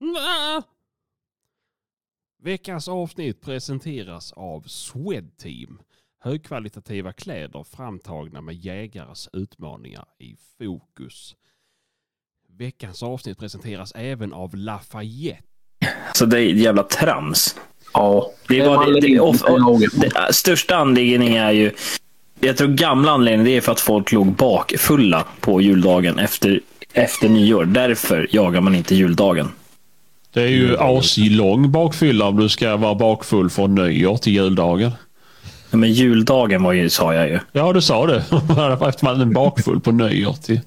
Nä. Veckans avsnitt presenteras av Swedteam. Högkvalitativa kläder framtagna med jägares utmaningar i fokus. Veckans avsnitt presenteras även av Lafayette. Så det är jävla trams. Ja, Det var det, det, of, det, största anledningen är ju, jag tror gamla anledningen det är för att folk låg bakfulla på juldagen efter, efter nyår. Därför jagar man inte juldagen. Det är ju aslång bakfylla om du ska vara bakfull från nyår till juldagen. Men juldagen var ju, sa jag ju. Ja, du sa det. Efter man är bakfull på nyår till...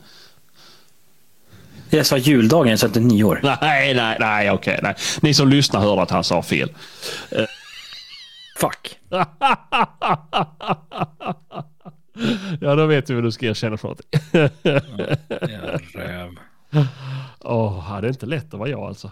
Jag sa juldagen, jag sa inte nyår. Nej, nej, nej, okej. nej. Ni som lyssnar hörde att han sa fel. Fuck. ja, då vet du vad du ska erkänna för någonting. Åh, det är inte lätt att vara jag alltså.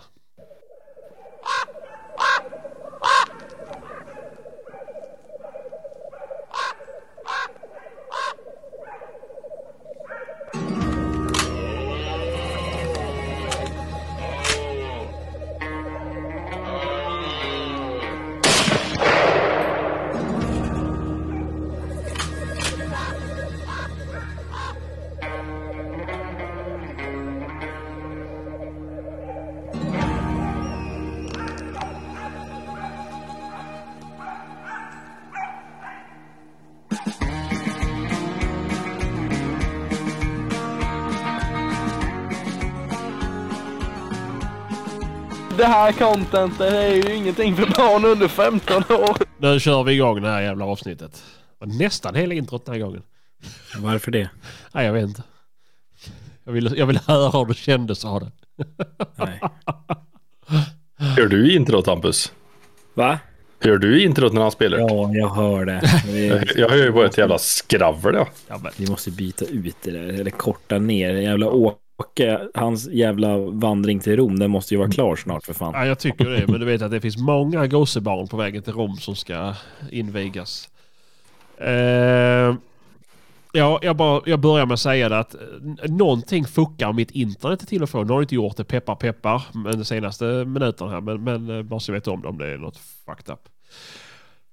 Här contentet är ju ingenting för barn under 15 år. Nu kör vi igång det här jävla avsnittet. Det var Nästan hela introt den här gången. Varför det? Nej, jag vet inte. Jag ville, jag ville höra hur det kändes av det. Nej. Hör du introt Hampus? Va? Hör du introt när han spelar? Ja, jag hör det. Vi, Jag hör ju bara ett jävla skravel ja. Ja, men, vi måste byta ut det där, eller korta ner. Jävla Åke, hans jävla vandring till Rom, den måste ju vara klar snart för fan. ja, jag tycker det. Men du vet att det finns många gossebarn på vägen till Rom som ska invigas. Eh, ja, jag, bara, jag börjar med att säga det att eh, någonting fuckar mitt internet till och från. Nu har inte gjort det peppar peppar men de senaste minuterna här. Men, men eh, bara så jag vet om det om det är något fucked up.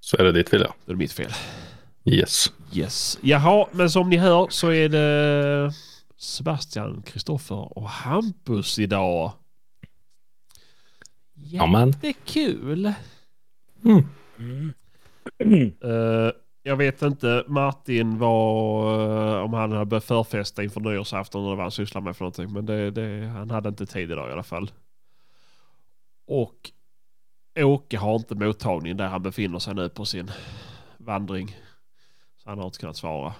Så är det ditt fel ja. Det är mitt fel. Yes. Yes. Jaha, men som ni hör så är det Sebastian, Kristoffer och Hampus idag. Amen. Det är kul. Mm. Eh, jag vet inte Martin var, eh, om han hade börjat förfesta inför nyårsafton eller vad han sysslar med för någonting. Men det, det, han hade inte tid idag i alla fall. Och Åke har inte mottagning där han befinner sig nu på sin vandring. Så han har inte kunnat svara.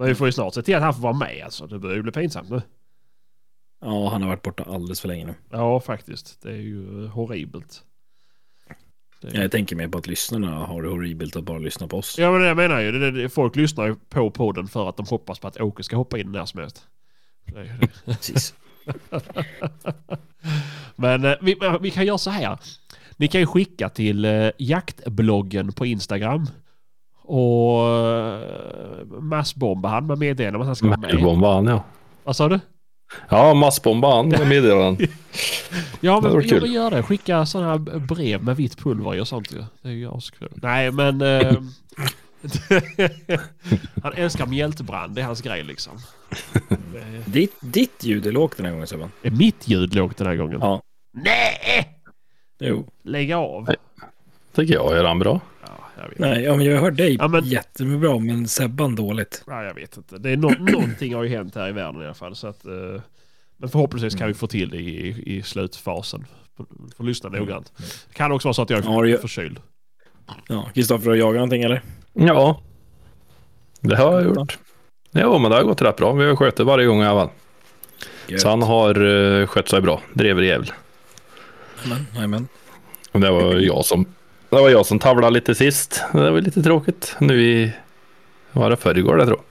Men vi får ju snart se till att han får vara med alltså. Det börjar ju bli pinsamt nu. Ja, han har varit borta alldeles för länge nu. Ja, faktiskt. Det är ju eh, horribelt. Det Jag tänker mig på att lyssnarna har det horribelt att bara lyssna på oss. Ja men det jag menar ju. Det, det, folk lyssnar ju på podden för att de hoppas på att Åke ska hoppa in när som helst. Är. Precis. Men eh, vi, vi kan göra så här. Ni kan ju skicka till eh, jaktbloggen på Instagram. Och eh, massbomba han med meddelande om att han ska vara med. Mailbomba han ja. Vad sa du? Ja, massbomba han med meddelanden. Ja Det men kul. men gör det. Skicka sådana här brev med vitt pulver i och sånt ju. Det är ju askul. Nej men... Eh, han älskar mjältbrand. Det är hans grej liksom. Det Ditt, ditt ljud är lågt den här gången Sebban. är mitt ljud lågt den här gången. Ja. Nej! Jo. Lägg av. Nej. Tycker jag är han bra. Ja, jag vet. Nej, ja, men jag hör dig Ja, men- jättebra, men Sebban dåligt. Ja, jag vet inte. Det är nå- någonting har ju hänt här i världen i alla fall. Så att, eh, men förhoppningsvis kan vi få till det i, i, slutfasen. Får, lyssna noggrant. Det kan också vara så att jag är Ja, det förkyld. Ja, Kristoffer, har du jagat någonting eller? Ja. Det har jag gjort. Ja, men det har gått rätt bra. Vi har skjutit varje gång i alla fall. Så han har uh, skött sig bra. Drever jävel. Jajamän. Och det var jag som det var jag som tavlade lite sist. Det var lite tråkigt. Nu i var det förrgår det tror jag.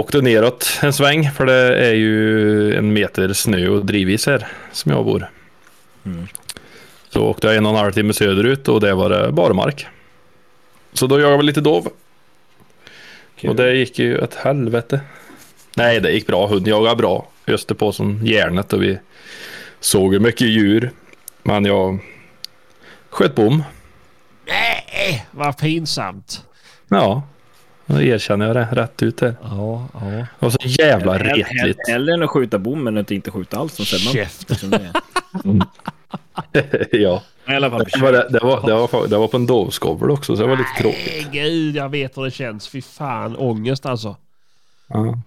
Åkte neråt en sväng för det är ju en meter snö och drivis här som jag bor. Mm. Så åkte jag en och en halv timme söderut och det var det barmark. Så då jagade vi lite dov. Och det gick ju ett helvete. Nej, det gick bra. Hund jagade bra. Öste på som järnet och vi såg mycket djur. Men jag sköt bom. Nej, vad pinsamt. Ja, då erkänner jag det rätt ut där. Ja, ja. Var så jävla retligt. Hellre än att skjuta bom än att inte skjuta alls. Som. Käften. Som det är. ja, det var, det, var, det, var, det var på en dovskovel också så det var lite tråkigt. Nej, gud, jag vet hur det känns. Fy fan, ångest alltså. Ja.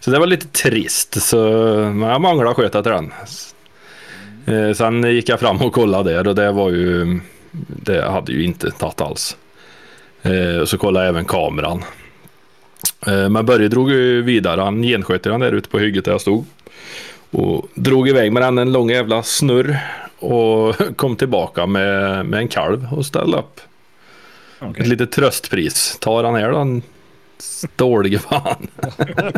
Så det var lite trist. Så jag manglade sköt till den. Eh, Sen gick jag fram och kollade där och det var ju Det hade ju inte tagit alls. Eh, Och så kollade jag även kameran. Eh, Men Börje drog ju vidare. Han gensköt den där ute på hygget där jag stod. Och drog iväg med den en lång jävla snurr. Och kom tillbaka med, med en kalv och ställde upp. Okej. Ett litet tröstpris. Tar han här då? En dålige fan.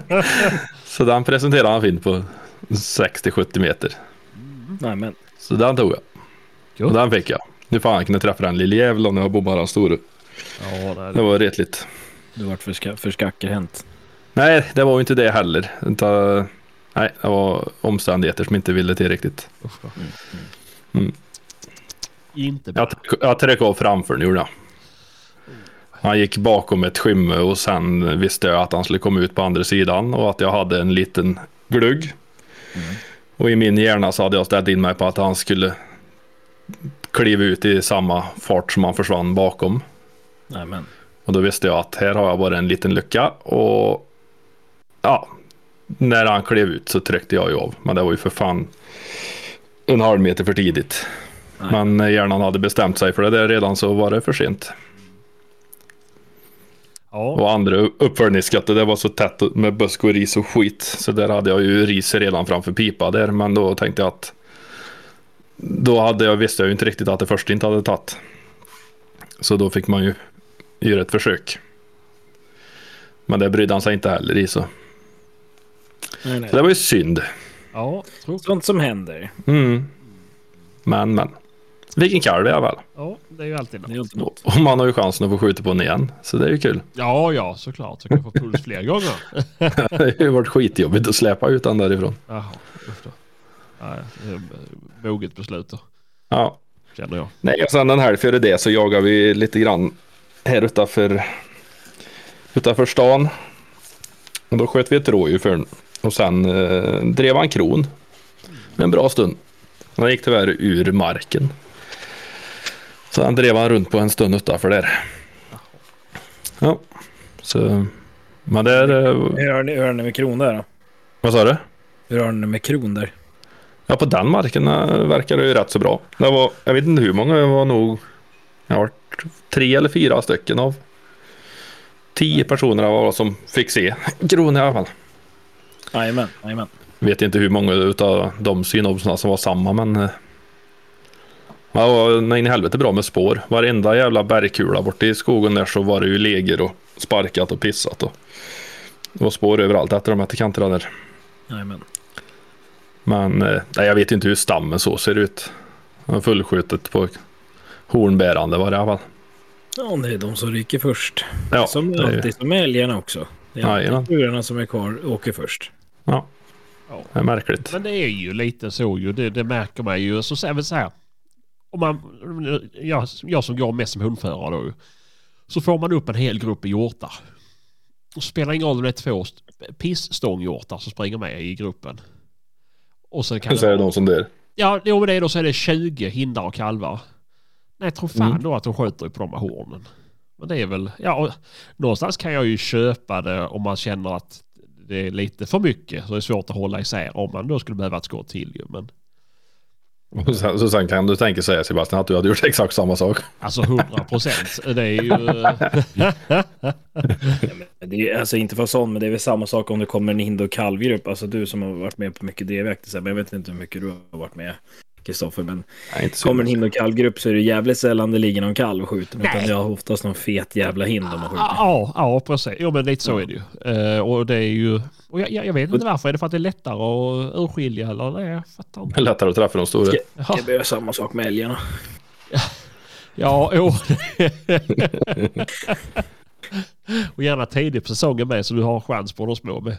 så den presenterade han fint på 60-70 meter. Nej, men. Så den tog jag. Cool. Och den fick jag. Nu fan jag kunde träffa den lille jäveln när jag bommade den store. Ja, nej, Det var retligt. Du vart för, ska, för skackerhänt. Nej, det var ju inte det heller. Utan, nej, det var omständigheter som inte ville till riktigt. usch då. Mm. Inte bra. Jag, jag tryckte av framför nu då. Han gick bakom ett skymme och sen visste jag att han skulle komma ut på andra sidan och att jag hade en liten glugg. Och i min hjärna så hade jag ställt in mig på att han skulle kliva ut i samma fart som han försvann bakom. Nej, men. Och då visste jag att här har jag bara en liten lucka och ja, när han klev ut så tryckte jag ju av. Men det var ju för fan en halv meter för tidigt. Nej. Men hjärnan hade bestämt sig för det där redan så var det för sent. Ja, Och andra uppföljningsskatter, det var så tätt med busk och ris och skit. Så där hade jag ju ris redan framför pipa där. Men då tänkte jag att då hade jag, visste jag ju inte riktigt att det först inte hade tagit. Så då fick man ju göra ett försök. Men det brydde han sig inte heller i så. Nej, nej. Så det var ju synd. ja. Sånt som händer. Mm. Men men. Vilken kalv i alla fall. Ja, det är ju alltid Det något. är inte något. Och man har ju chansen att få skjuta på den igen. Så det är ju kul. Ja, ja, såklart. Så kan jag få puls fler gånger. det har ju varit skitjobbigt att släpa ut den därifrån. Jaha, usch då. Nej, moget beslut då, Ja. känner jag. Nej, och sen den här före det så jagar vi lite grann här utanför, utanför stan. Och då sköt vi ett rådjur för den. Och sen eh, drev han kron. En bra stund. Han gick tyvärr ur marken. Så han drev han runt på en stund utanför där. Ja, så. Men det är... eh, Hur har ni, hur har ni med kron där då? Vad sa du? Hur har ni med kron där? Ja, på den marken eh, verkar det ju rätt så bra. Det var, jag vet inte hur många, det var nog jag har tre eller fyra stycken av tio personer var som fick se kron i alla fall. Jajamän, jajamän. Vet inte hur många utav de synopsarna som var samma, men eh, ja, det var nej, in i helvete bra med spår. Varenda jävla bergkula borta i skogen där så var det ju leger och sparkat och pissat. Och det var spår överallt efter de här kanterna där. Jajamän. Men eh, nej, jag vet inte hur stammen så ser ut. Fullskjutet på hornbärande var det i alla fall. Ja, det är de som ryker först. Ja, som det är- alltid, som älgarna också. Det är alltid tjurarna som är kvar åker först. ja, Ja. det är märkligt. Men det är ju lite så ju. Det, det märker man ju. Så så här. Om man, jag, jag som går mest som hundförare då. Så får man upp en hel grupp hjortar. Och spelar ingen roll om det är två st- pissstånghjortar som springer med i gruppen. Och sen kan Så är det de som dör. Ja, jo, men det är då så är det 20 hindar och kalvar. Nej, jag tror fan Mm. då att de skjuter på de här hornen. Men det är väl, ja, någonstans kan jag ju köpa det om man känner att det är lite för mycket. Så det är svårt att hålla isär om man då skulle behöva ett skott till ju. Men Och sen, så sen kan du tänka säga Sebastian att du hade gjort exakt samma sak. alltså 100 procent. Det är ju... Det är, alltså inte för sån, men det är väl samma sak om det kommer en hind och kalvgrupp. Alltså du som har varit med på mycket drevjakt, men jag vet inte hur mycket du har varit med. Kristoffer, men Nej, kommer en hind och kalvgrupp så är det jävligt sällan det ligger någon kalv och skjuter. Utan Nej. det har oftast någon fet jävla hind de har skjutit. ja, ja, precis. Jo, men lite så är det ju. Eh, och det är ju... Och jag, jag vet inte varför. Är det för att det är lättare att urskilja eller? Nej, jag fattar Det inte. är lättare att träffa de stora. Jag bör göra samma sak med älgarna. ja jo. och gärna tidigt på säsongen med så du har chans på de små med.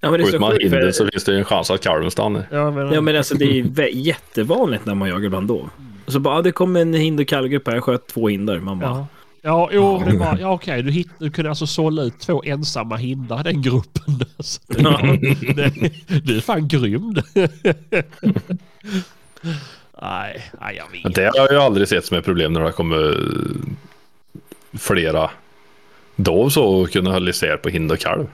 Ja, men det är Skjuter så man hinder för- så finns det ju en chans att kalven stannar. Ja, men, Ja men alltså det är jättevanligt när man jagar bland. Och så bara, ah, det kom en hind och kalvgrupp här, jag sköt två hinder. Man bara, ja. Ja, jo, det var, ja okej, du, hitt, du kunde alltså sålla ut två ensamma hindar i den gruppen. Så det, Ja. det, du är fan grym. nej, nej, jag vet. Det har jag ju aldrig sett som ett problem när det kommer flera dov så och kunna hålla isär på hind och kalv.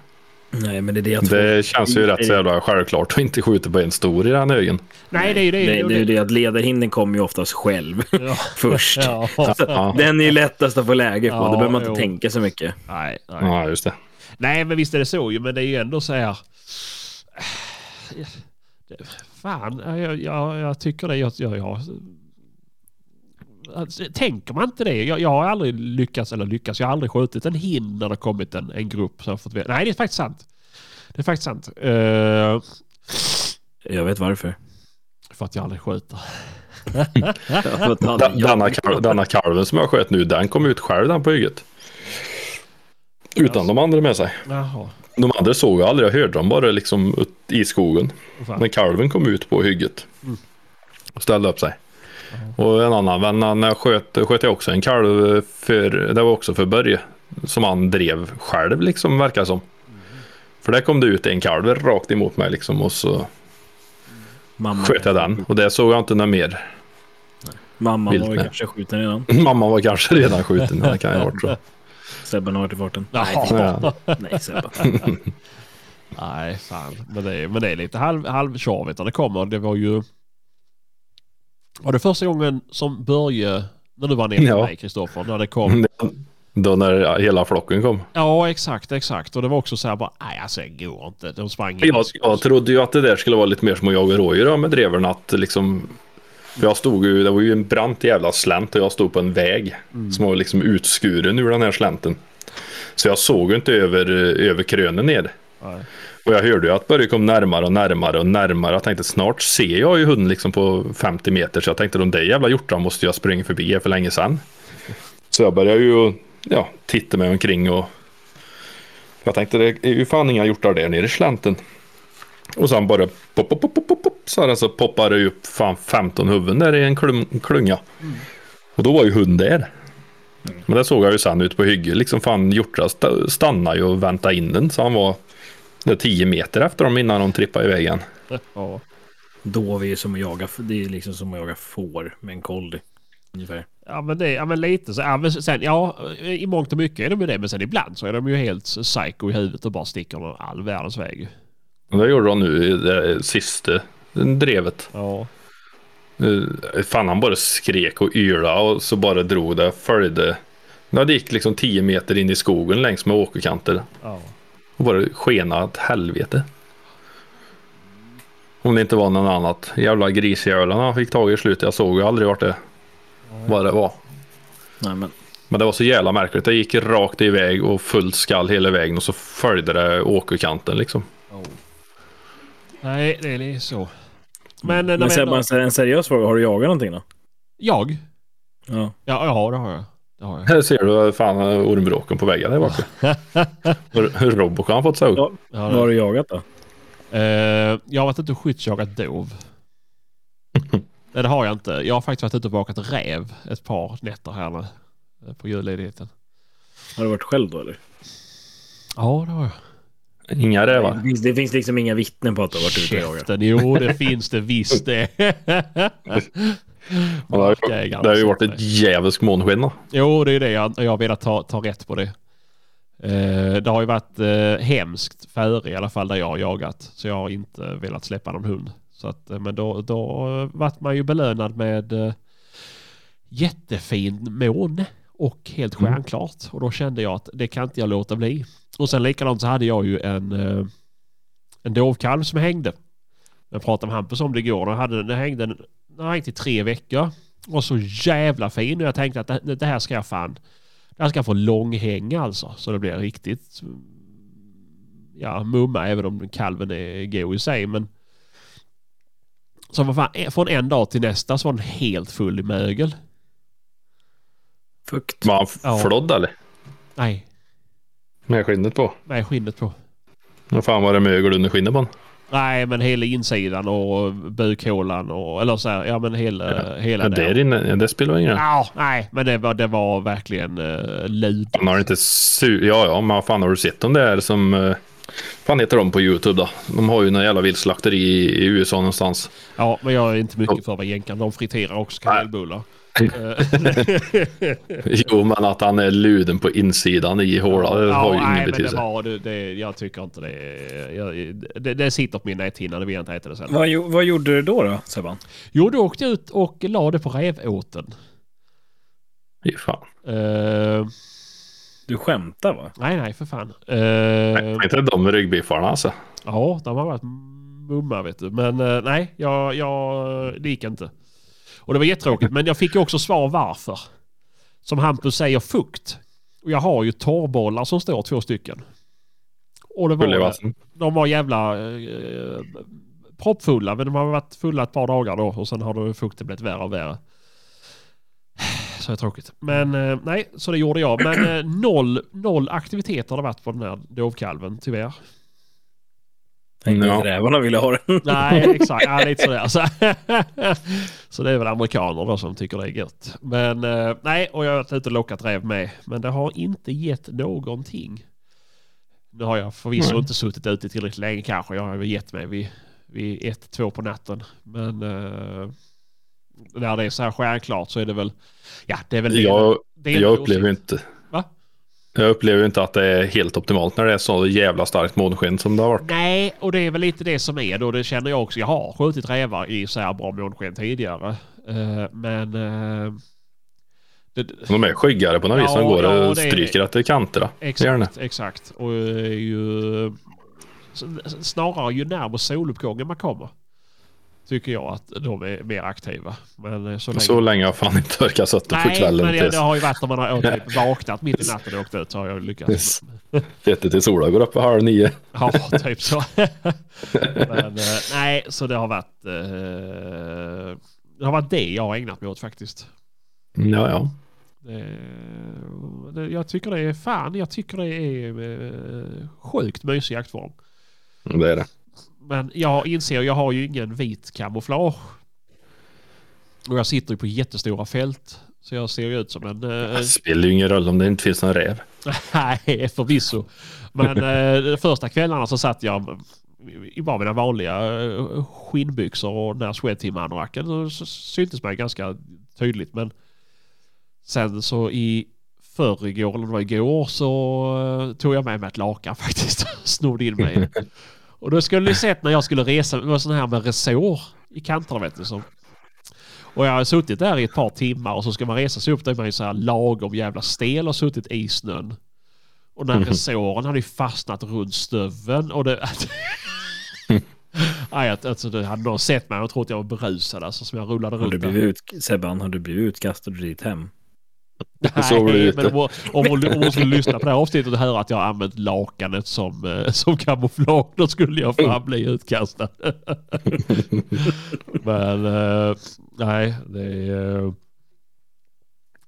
Nej men det är det jag tror. Det känns ju rätt så jävla självklart att inte skjuta på en stor i den högen. Nej, det är ju det. Det, det är ju det att ledarhinden kommer ju oftast själv Ja. först. Ja, Ja, Den är ju lättast att få läge på, Ja, då behöver man inte jo. tänka så mycket. nej, nej. ja just det. nej, men visst är det så ju. Men det är ju ändå så här. Fan, jag, jag, jag tycker det. Jag, jag, jag, Tänker man inte det? Jag, jag har aldrig lyckats, eller lyckats, jag har aldrig skjutit en hind när det kommit en, en grupp. Så fått, nej, det är faktiskt sant. Det är faktiskt sant. Eh, Jag vet varför. för att jag aldrig skjuter. Denna, kalv, denna kalven som jag sköt nu, den kom ut själv den på hygget. Utan de andra med sig. Jaha. De andra såg jag aldrig, jag hörde dem bara liksom i skogen. Fan. Men kalven kom ut på hygget. Och ställde upp sig. Och en annan vän, när jag sköt, sköt jag också en kalv för, det var också för Börje. Som han drev själv liksom, verkar som. För där kom det ut en kalv rakt emot mig liksom och så Mamma, sköt jag den. Och det såg jag inte något mer. Mamma Vilt var med. kanske skjuten redan. Mamma var kanske redan skjuten, det kan jag ha varit jag. Sebben har varit i farten. Jaha. Ja. Nej. Nej, fan. Men det är, men det är lite halv, halvtjorvigt när det kommer. Det var ju... Var det första gången som Börje, när du var nere med Ja. mig Kristoffer, när det kom? Då när hela flocken kom. Ja, exakt, exakt. Och det var också så här bara, nej alltså det går inte. De sprang. Jag, jag trodde ju att det där skulle vara lite mer som att jaga rådjur med dreverna. Att liksom, för jag stod ju, det var ju en brant jävla slänt och jag stod på en väg som var liksom utskuren ur den här slänten. Så jag såg ju inte över, över krönen ner. Nej. Och jag hörde ju att Börje kom närmare och närmare och närmare. Jag tänkte snart ser jag ju hunden liksom på 50 meter. Så jag tänkte de där jävla hjortarna måste jag springa förbi för länge sedan. Så jag började ju ja, titta mig omkring och jag tänkte det är ju fan inga hjortar där nere i slänten. Och sen bara pop, pop, pop, pop, pop, pop, så, här, så poppar det upp fan 15 huvuden där i en klum, klunga. Och då var ju hund där. Men det såg jag ju sen ute på hygge. Liksom fan hjortar stannade ju och väntade in den. Så han var det är 10 meter efter dem innan de trippade iväg igen. Ja. Dov är ju som att jaga, det är liksom som att jaga får med en collie. Ungefär. Ja men, det, ja men lite så. Ja, men sen, ja, i mångt och mycket är de ju det. Men sen ibland så är de ju helt psycho i huvudet och bara sticker någon all världens väg. Det gjorde de nu i det sista drevet. Ja. Eh, Fan han bara skrek och ylade och så bara drog det. Följde. Ja, det gick liksom 10 meter in i skogen längs med åkerkanter. ja. Och bara skena åt helvete. Om det inte var någon annat. Jävla grisjävlarna han fick tag i slutet. Jag såg ju aldrig vart det, vad det var. Nej, men Men det var så jävla märkligt. Det gick rakt iväg och fullt skall hela vägen och så följde det åkerkanten liksom. Nej, det är så. Men, eh, Men Sebban, ändå- en seriös fråga. Har du jagat någonting då? Jag? Ja. Ja, ja det har jag. Det har jag. Här ser du fan ormbråken på väggen där bak. Hur Robocop har fått sig upp. Ja. Vad har du jagat då? Eh, jag har varit ute och skyddsjagat dov. Nej, det har jag inte. Jag har faktiskt varit ute och bakat räv ett par nätter här nu. eh, På julledigheten. Har du varit själv då eller? Ja, det har jag. Inga Det rävar. finns, det finns liksom inga vittnen på att du har varit ute och jagat. Jo det finns det visst det. Det har ju, det har ju varit ett djävulskt månsken då. Jo, det är det jag, jag har velat ta, ta rätt på det. Eh, det har ju varit eh, hemskt före i alla fall där jag har jagat. Så jag har inte velat släppa någon hund. Så att, eh, men då, då vart man ju belönad med eh, jättefin mån och helt Mm. stjärnklart. Och då kände jag att det kan inte jag låta bli. Och sen likadant så hade jag ju en, eh, en dovkalv som hängde. Jag pratade med Hampus om det igår. Hade, den hängde den har hängt i tre veckor. Och så jävla fin. Och jag tänkte att det, det här ska jag fan... Det här ska jag få långhänga alltså. Så det blir riktigt... Ja, mumma även om kalven är god i sig. Men... Så vad fan, eh, från en dag till nästa så var den helt full i mögel. Fukt. Var han Ja. flodd eller? Nej, Med skinnet på? med skinnet på. Vad fan var det mögel under skinnet på den? Nej, men hela insidan och bukhålan och eller så här, ja men hela, Ja. hela Ja, där inne, ja, det spelar ingen roll. Ja, nej, men det var, det var verkligen uh, lud. Han har inte su- Ja, ja, men fan har du sett dem där som... Uh, fan heter de på YouTube då? De har ju några jävla viltslakteri i, i USA någonstans. Ja, men jag är inte mycket för vad jänkarna. De friterar också kanelbullar. Eh, Jo, men att han är luden på insidan i hålan, det har ju ingen nej, men det betydelse. var, det, det, jag tycker inte det, jag, det. Det sitter på min näthinna, det vill jag inte äta det sen. Vad, vad gjorde du då, då Sebban? Jo, då åkte jag ut och la det på rävåten. Fy fan. Eh, Du skämtar va? nej, nej, för fan. Nej, Uh, inte de ryggbiffarna alltså. ja, de har varit mumma, vet du. Men eh, nej, jag, jag, det gick inte. Och det var jättetråkigt, men jag fick ju också svar varför. Som Hampus säger, fukt. Och jag har ju torrbollar som står två stycken. Och det var, de var jävla eh, proppfulla, men de har varit fulla ett par dagar då och sen har fukten blivit värre och värre. Så är tråkigt. Men eh, nej, så det gjorde jag. Men eh, noll, noll aktivitet har det varit på den här dovkalven, tyvärr. Tänkte att rävarna ville ha den. Nej, exakt. Ja, lite sådär. Så, så det är väl amerikaner då som tycker det är gött. Men eh, nej, och jag har varit ute och lockat räv med. Men det har inte gett någonting. Nu har jag förvisso Nej. inte suttit ute tillräckligt länge kanske. Jag har gett mig vid, vid ett, två på natten. Men eh, när det är så här stjärnklart så är det väl... Ja, det är väl det. Jag, det är jag inte upplever inte... Jag upplever inte att det är helt optimalt när det är så jävla starkt månsken som det har varit. Nej, och det är väl lite det som är då. Det känner jag också. Jag har skjutit rävar i så här bra månsken tidigare. Eh, men... eh, det, De är skyggare på något vis. Ja, De går ja, och det är stryker efter kanterna. Exakt, exakt. Och eh, ju... Snarare ju närmare soluppgången man kommer. Tycker jag att de är mer aktiva. Men eh, så länge... Så länge har fan inte orkat suttit på Nej, kvällen men det, det har ju varit när man har typ vaknat mitt i natten och åkt ut så har jag lyckats. suttit till solen går upp halv nio. Ja, typ så. Men eh, nej, så det har varit... Eh, det har varit det jag har ägnat mig åt faktiskt. Ja, ja. Det, det, jag tycker det är fan, jag tycker det är eh, sjukt mysig jaktform. Det är det. Men jag inser, jag har ju ingen vit kamouflage. Och jag sitter ju på jättestora fält. Så jag ser ju ut som en... eh, Det spelar ju ingen roll om det inte finns någon räv. Nej, förvisso. Men eh, de första kvällarna så satt jag i bara mina vanliga eh, skinnbyxor och den här Swedteam-anoraken. Så syntes mig ganska tydligt. Men sen så i förrgår, eller det var igår, så tog jag med mig ett lakan faktiskt. Snodde in mig. Och då skulle ni sett när jag skulle resa, det var sån här med resår i kanterna vet du. Som, och jag har suttit där i ett par timmar och så ska man resa sig upp. Då är man ju så här lagom jävla stel och suttit i snön. Och den här resåren hade ju fastnat runt stöveln och det... Att, alltså, det hade någon sett mig och trott jag var berusad alltså, som jag rullade Har du runt blivit ut, Sebban, har du blivit utkastad ur ditt hem? Så ute. men om, om, hon, om hon skulle lyssna på det här avsnittet och höra att jag har använt lakanet som, eh, som kamouflage då skulle jag fan bli utkastad. men eh, nej, det är... eh,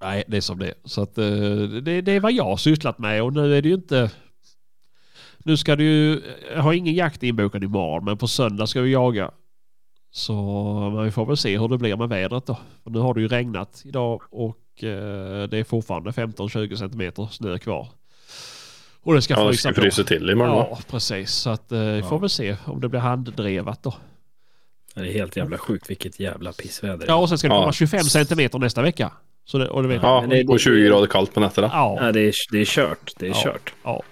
Nej, det är som det. Så att, eh, det, det är vad jag har sysslat med och nu är det ju inte... Nu ska du ju... Jag har ingen jakt inbokad imorgon men på söndag ska vi jaga. Så vi får väl se hur det blir med vädret då. För nu har det ju regnat idag och eh, det är fortfarande 15-20 centimeter snö kvar. Och det ska Ja, det frysa ska på. till imorgon? Ja, precis. Så att eh, vi Ja. får väl se om det blir handdrevat då. Det är helt jävla sjukt vilket jävla pissväder. Ja, och sen ska det Ja. komma 25 centimeter nästa vecka. Så det, och du vet, Ja, Men det- och 20 grader kallt på nätterna. ja, Ja, det, är, det är kört. Det är Ja. kört. ja.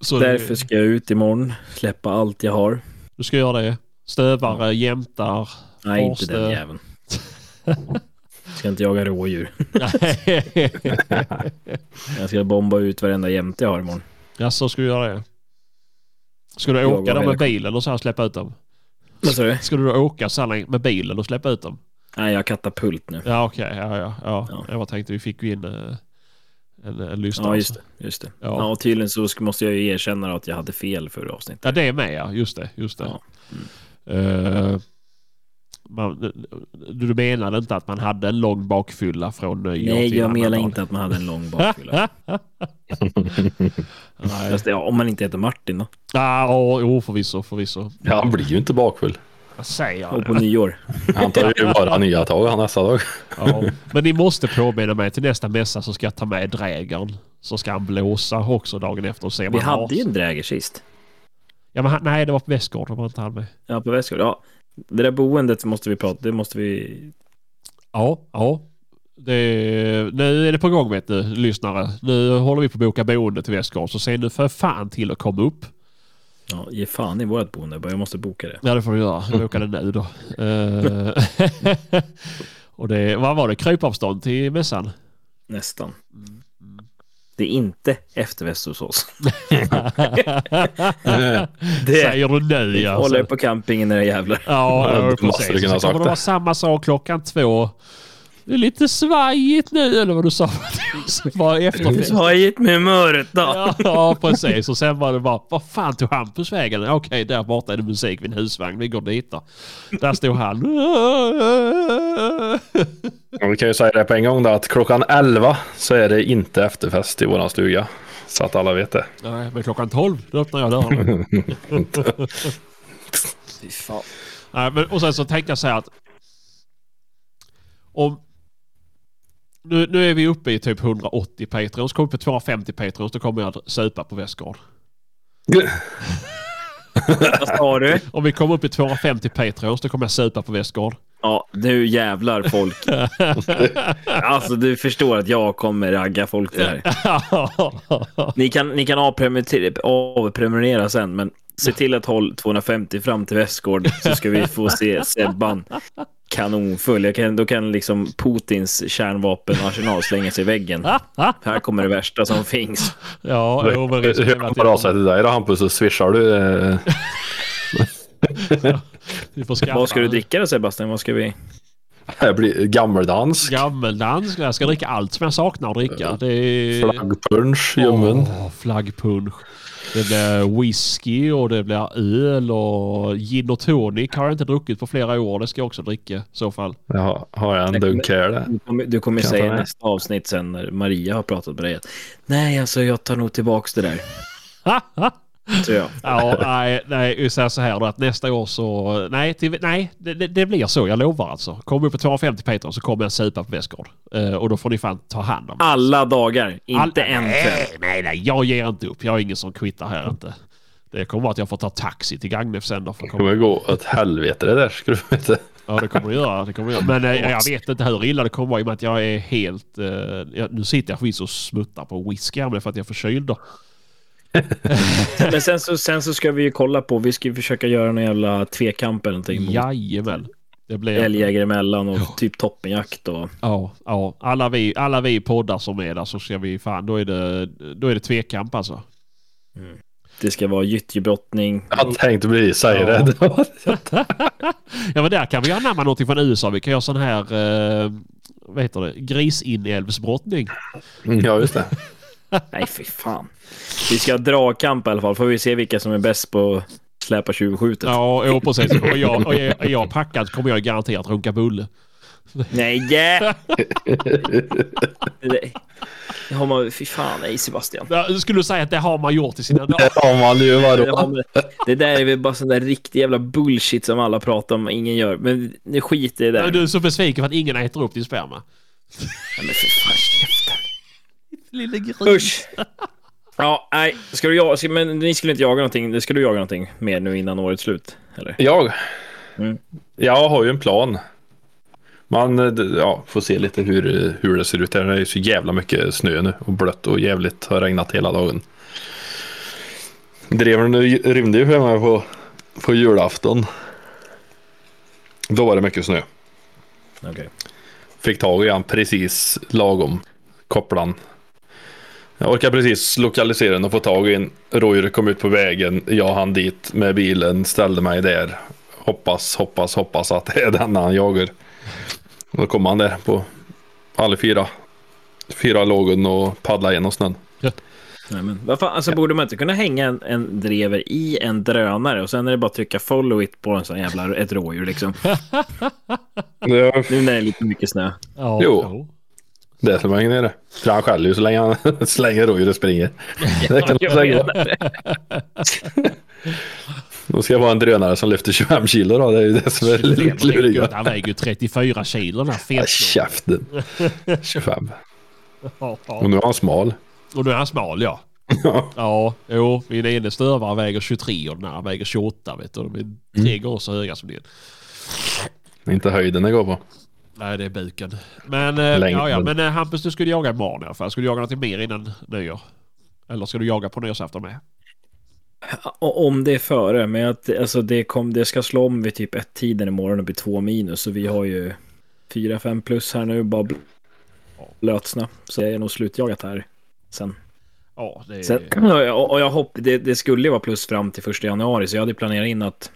Så Därför det, ska jag ut imorgon, släppa allt jag har. du ska göra det. Stövare, jämtar. Nej, inte Forste. den jäveln. ska inte jaga rådjur. Jag ska bomba ut varenda jämte jag har imorgon. ja, så ska du göra det. Ska du Jag åka där med bilen och så här släppa ut dem? Vad sa du? Ska du då åka så här med bilen och släppa ut dem? Nej, jag har katapult nu. Ja okej, ja, ja, ja. Ja. Jag bara tänkte vi fick ju in eh, en, en lyssnare. Ja, just det. Just det. Ja. Ja. och tydligen så måste jag ju erkänna att jag hade fel förra avsnittet. Ja det är med ja, just det. Just det. Ja. Eh, Man, du menade inte att man hade en lång bakfylla från nyår Nej, till jag menar inte att man hade en lång bakfylla. Nej. Fast, ja, om man inte heter Martin då. Ah, jo, förvisso, förvisso. Ja, han blir ju inte bakfull. Vad säger Och på nyår. Han tar ju bara nya tag han nästa dag. Ja. Men ni måste påminna mig till nästa mässa så ska jag ta med drägern. Så ska han blåsa också dagen efter och se om Vi han har- hade ju en dräger sist. Ja, men han, nej, det var på Västgård. Det var inte han med. Ja, på Västgård. Ja, det där boendet måste vi prata Det måste vi... Ja, ja. Det, nu är det på gång vet du, lyssnare. Nu håller vi på att boka boende till Västgård. Så se nu för fan till att komma upp. Ja, ge fan i vårt boende. Bara Jag måste boka det. Ja, det får du göra. Jag bokar det nu då. Eh, och det, vad var det? Krypavstånd till mässan? Nästan. Det är inte efterfest hos oss. Det Säger du nu ja. håller på campingen era jävlar. Ja, Ja, det precis. Så kommer det vara det. samma sak klockan två. Det är lite svajigt nu, eller vad du sa. Var efterfest. Svajigt med humöret då. Ja, precis. Och sen var det bara, vad fan tog Hampus vägen? Okej, där borta är det musik vid en husvagn. Vi går dit då. Där stod han. Vi kan ju säga det på en gång då att klockan 11 så är det inte efterfest i våran stuga. Så att alla vet det. Nej, men klockan 12, då öppnar jag dörren. Fy fan. Nej, men, och sen så tänkte jag säga att om nu, nu är vi uppe i typ 180 Patreons. Kommer vi på 250 Patreons då kommer jag att supa på Västgård. Vad sa du? Om vi kommer upp i 250 Patreons då kommer jag supa på Västgård. Ja, nu jävlar folk. Alltså du förstår att jag kommer ragga folk här. Ni kan, ni kan avprenumerera, avprenumerera sen, men se till att hålla 250 fram till Västgård så ska vi få se Sebban kanonfull. Jag kan, då kan liksom Putins kärnvapenarsenal slänga sig i väggen. Här kommer det värsta som finns. ja, jo, men risken Hur sig till dig då Hampus så swishar du? eh, vi får skaffa Vad ska du dricka då Sebastian? Vad ska vi? Det blir gammeldansk. Gammeldansk. Jag ska dricka allt som jag saknar att dricka. Det är... Flaggpunsch, ljummen. Åh, flaggpunsch. Det blir whisky och det blir öl och gin och tonic har jag inte druckit på flera år. Det ska jag också dricka i så fall. Jag har, jag en dunk här där. Du kommer, du kommer säga i nästa avsnitt sen när Maria har pratat med dig att nej, alltså jag tar nog tillbaks det där. Tror jag. ja, nej, nej, vi säger så här då att nästa år så... Nej, till, nej det, det, blir så. Jag lovar alltså. Kommer vi på 250 Patreon så kommer jag supa på Västgård. Eh, och då får ni fan ta hand om. Alla dagar, inte All- en. Nej, nej, nej. Jag ger inte upp. Jag är ingen som kvittar här inte. Det kommer vara att jag får ta taxi till Gagnef sen då. För Det att komma kommer gå åt helvete det där skulle du veta. Ja, det kommer det göra. Det kommer det göra. Men eh, jag vet inte hur illa det kommer vara i och med att jag är helt... Eh, jag, nu sitter jag förvisso och smuttar på whisky här, men för att jag är förkyld då. Men sen så, sen så ska vi ju kolla på, vi ska ju försöka göra någon jävla tvekamp eller någonting. mot Jajamän. Det blir... Älgjägare emellan och typ toppenjakt och... Ja, ja. Alla vi, alla vi poddar som är där så ska vi fan... Då är det, då är det tvekamp alltså. Det ska vara gyttjebrottning. Jag tänkte bli säg Ja. rädd. Ja, men där kan vi anamma någonting från USA. Vi kan göra sån här... Eh, vad heter det? Grisinälvsbrottning. Ja, just det. Nej, fy fan. Vi ska ha dragkamp i alla fall. Får vi se vilka som är bäst på att släpa tjuvskjutet. Ja, jo, precis. Och jag, och jag, är jag packad kommer jag garanterat runka bulle. Nej! Yeah. det, har man... Fy fan, nej Sebastian. Ja, Skulle du säga att det har man gjort i sina dagar? Det har man ju vadå? man, det där är väl bara sån där riktig jävla bullshit som alla pratar om och ingen gör. Men nu skiter i det där. Du är så besviken för att ingen äter upp din sperma. Ja, men för fan, käften. Lille gris. Usch! Ja, nej. Ska du jaga, ska- men ni skulle inte jaga någonting. Ska du jaga någonting mer nu innan årets slut? Eller? Jag? Mm. Jag har ju en plan. Man eh, ja, får se lite hur, hur det ser ut. Det är ju så jävla mycket snö nu och blött och jävligt. Har regnat hela dagen. Dreven rymde ju för mig på, på julafton. Då var det mycket snö. Okej. Fick tag i han precis lagom. Kopplan. Jag orkar precis lokalisera den och få tag i en. Rojer kom ut på vägen. Jag hann dit med bilen. Ställde mig där. Hoppas, hoppas, hoppas att det är den han jagar. Och då kom han där på alla fyra. Fyra lågen och paddla genom snön. Ja. Nej, men, vad fan, alltså, Borde man inte kunna hänga en, en drever i en drönare och sen är det bara att trycka follow it på en sån jävla ett rådjur liksom. Ja, Nu när det är lite mycket snö. Ja, Jo. Det som hänger nere. För han skäller ju så länge han slänger rådjur och springer. Det kan man säga. Då ska jag vara en drönare som lyfter 25 kilo då. Det är ju det som är lite Gött, luriga. Han väger ju 34 kilo den här fettsnubben. Käften. 25. Ja, ja. Och nu är han smal. Och nu är han smal ja. Ja. Ja, jo. Min ene stövare väger 23 och den här väger 28 vet du. De är tre gånger så höga som din. Inte höjden det går på. Nej, det är buken. Men, eh, ja, ja, men eh, Hampus, du skulle jaga imorgon i alla fall. Ska du jaga någonting mer innan nyår? Eller ska du jaga på nyårsafton med? Om det är före, men att, alltså, det, kom, det ska slå om vid typ ett tiden imorgon och bli två minus. Så vi har ju 4-5 plus här nu, bara bl- blötsnö. Så det är nog slutjagat här sen. Ja, det är... sen och jag, och jag hopp, det, det skulle ju vara plus fram till första januari, så jag hade planerat in att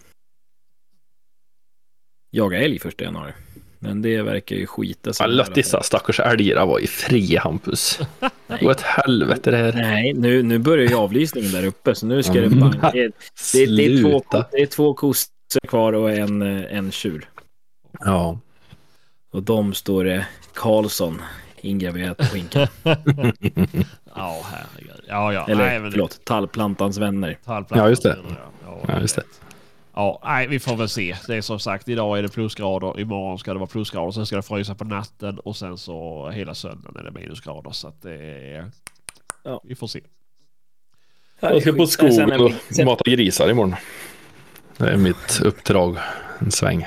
jaga älg första januari. Men det verkar ju skita sig. Ja, Låt dessa stackars älgar vara i fri Hampus. Gå åt helvete det här. Nej, nu, nu börjar ju avlysningen där uppe, så nu ska det banka. Det, det, det, är två, det är två kossor kvar och en, eh, en tjur. Ja. Och de står det Karlsson ingraverat på skinkan. Ja, herregud. Ja, ja. Eller nej, men- förlåt, tallplantans vänner. Tallplattan Ja, just det. Ja, ja, Ja, just det. Ja, nej, vi får väl se. Det är som sagt, idag är det plusgrader, imorgon ska det vara plusgrader, sen ska det frysa på natten och sen så hela söndagen är det minusgrader. Så att det är... Ja. Vi får se. Jag ska på skogen och mata grisar imorgon. Det är mitt uppdrag. En sväng.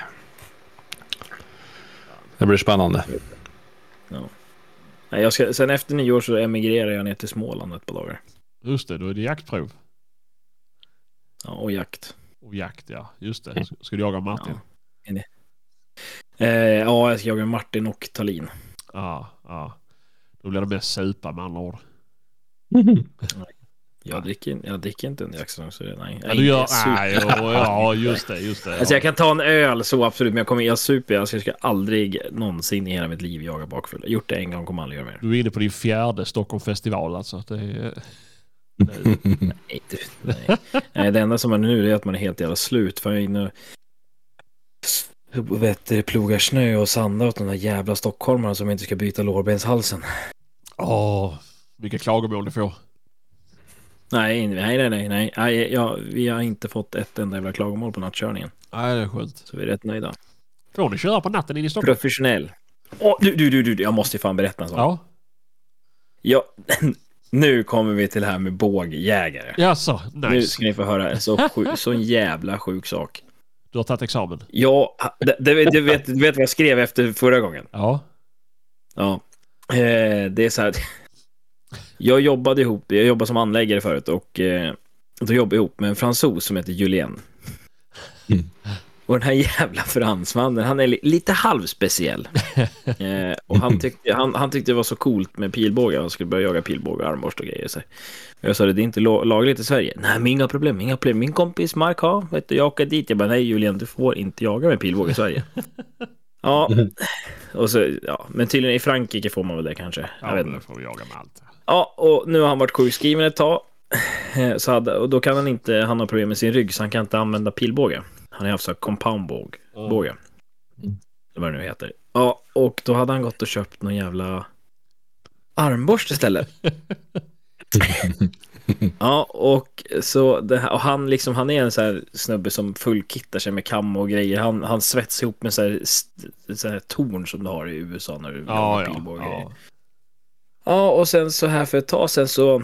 Det blir spännande. Nej, jag ska, sen efter nyår så emigrerar jag ner till Småland ett par dagar. Just det, då är det jaktprov. Ja, och jakt. Och jakt, ja. Just det. Ska- Ska du jaga Martin? Eh, ja, jag ska jaga Martin och Talin. Ja, ja. Då blir det mest supa med andra ord. Jag dricker, jag dricker inte en jaktsäsong så det, nej. Ja, Jag du gör... Nej, ja, ja, just det, just det. Alltså jag kan ta en öl så absolut, men jag kommer, jag super, alltså jag ska aldrig någonsin i hela mitt liv jaga bakfull. Jag har gjort det en gång, kommer aldrig göra mer. Du är inne på din fjärde Stockholmsfestival alltså. Det är... Nej, du, nej. nej, det enda som är nu är att man är helt jävla slut. För jag är inne och vet, plogar snö och sandar åt de där jävla stockholmarna som inte ska byta lårbenshalsen. Åh, vilka klagomål du får. Nej, nej, nej, nej, nej. nej ja, vi har inte fått ett enda jävla klagomål på nattkörningen. Nej, det är skönt. Så vi är rätt nöjda. Får ni köra på natten in i Stockholm? Professionell. Åh, du, du, du, du, jag måste ju fan berätta en sak. Ja. Ja, nu kommer vi till det här med bågjägare. Jaså, Nu nice. ska ni få höra en så, sjuk, så en jävla sjuk sak. Du har tagit examen? Ja, det, det, du, vet, du vet vad jag skrev efter förra gången? Ja. Ja. Eh, det är så här. Jag jobbade ihop, jag jobbade som anläggare förut och eh, då jobbade jag ihop med en fransos som heter Julien. Mm. Och den här jävla fransmannen, han är li lite halvspeciell. Eh, och han tyckte, han, han tyckte det var så coolt med pilbågar, han skulle börja jaga pilbågar, armborst och grejer. Så. jag sa det, det är inte lagligt i Sverige. Nej, men inga problem, inga problem. Min kompis Mark har, vet du, jag åker dit. Jag bara, nej Julien, du får inte jaga med pilbåge i Sverige. ja, och så, ja, men tydligen i Frankrike får man väl det kanske. Jag Ja, vet men inte. får vi jaga med allt. Ja, och nu har han varit sjukskriven ett tag. Eh, Så hade, och då kan han inte, han har problem med sin rygg så han kan inte använda pilbåge. Han har haft så här compoundbåge. Båge. Vad det nu heter. Ja, och då hade han gått och köpt någon jävla armborst istället. ja, och så det här, och han liksom, han är en så här snubbe som fullkittar sig med kam och grejer. Han, han svetsar ihop med så här, så här torn som du har i USA när du Ja, ja. ja. Ja, och sen så här för ett tag sen så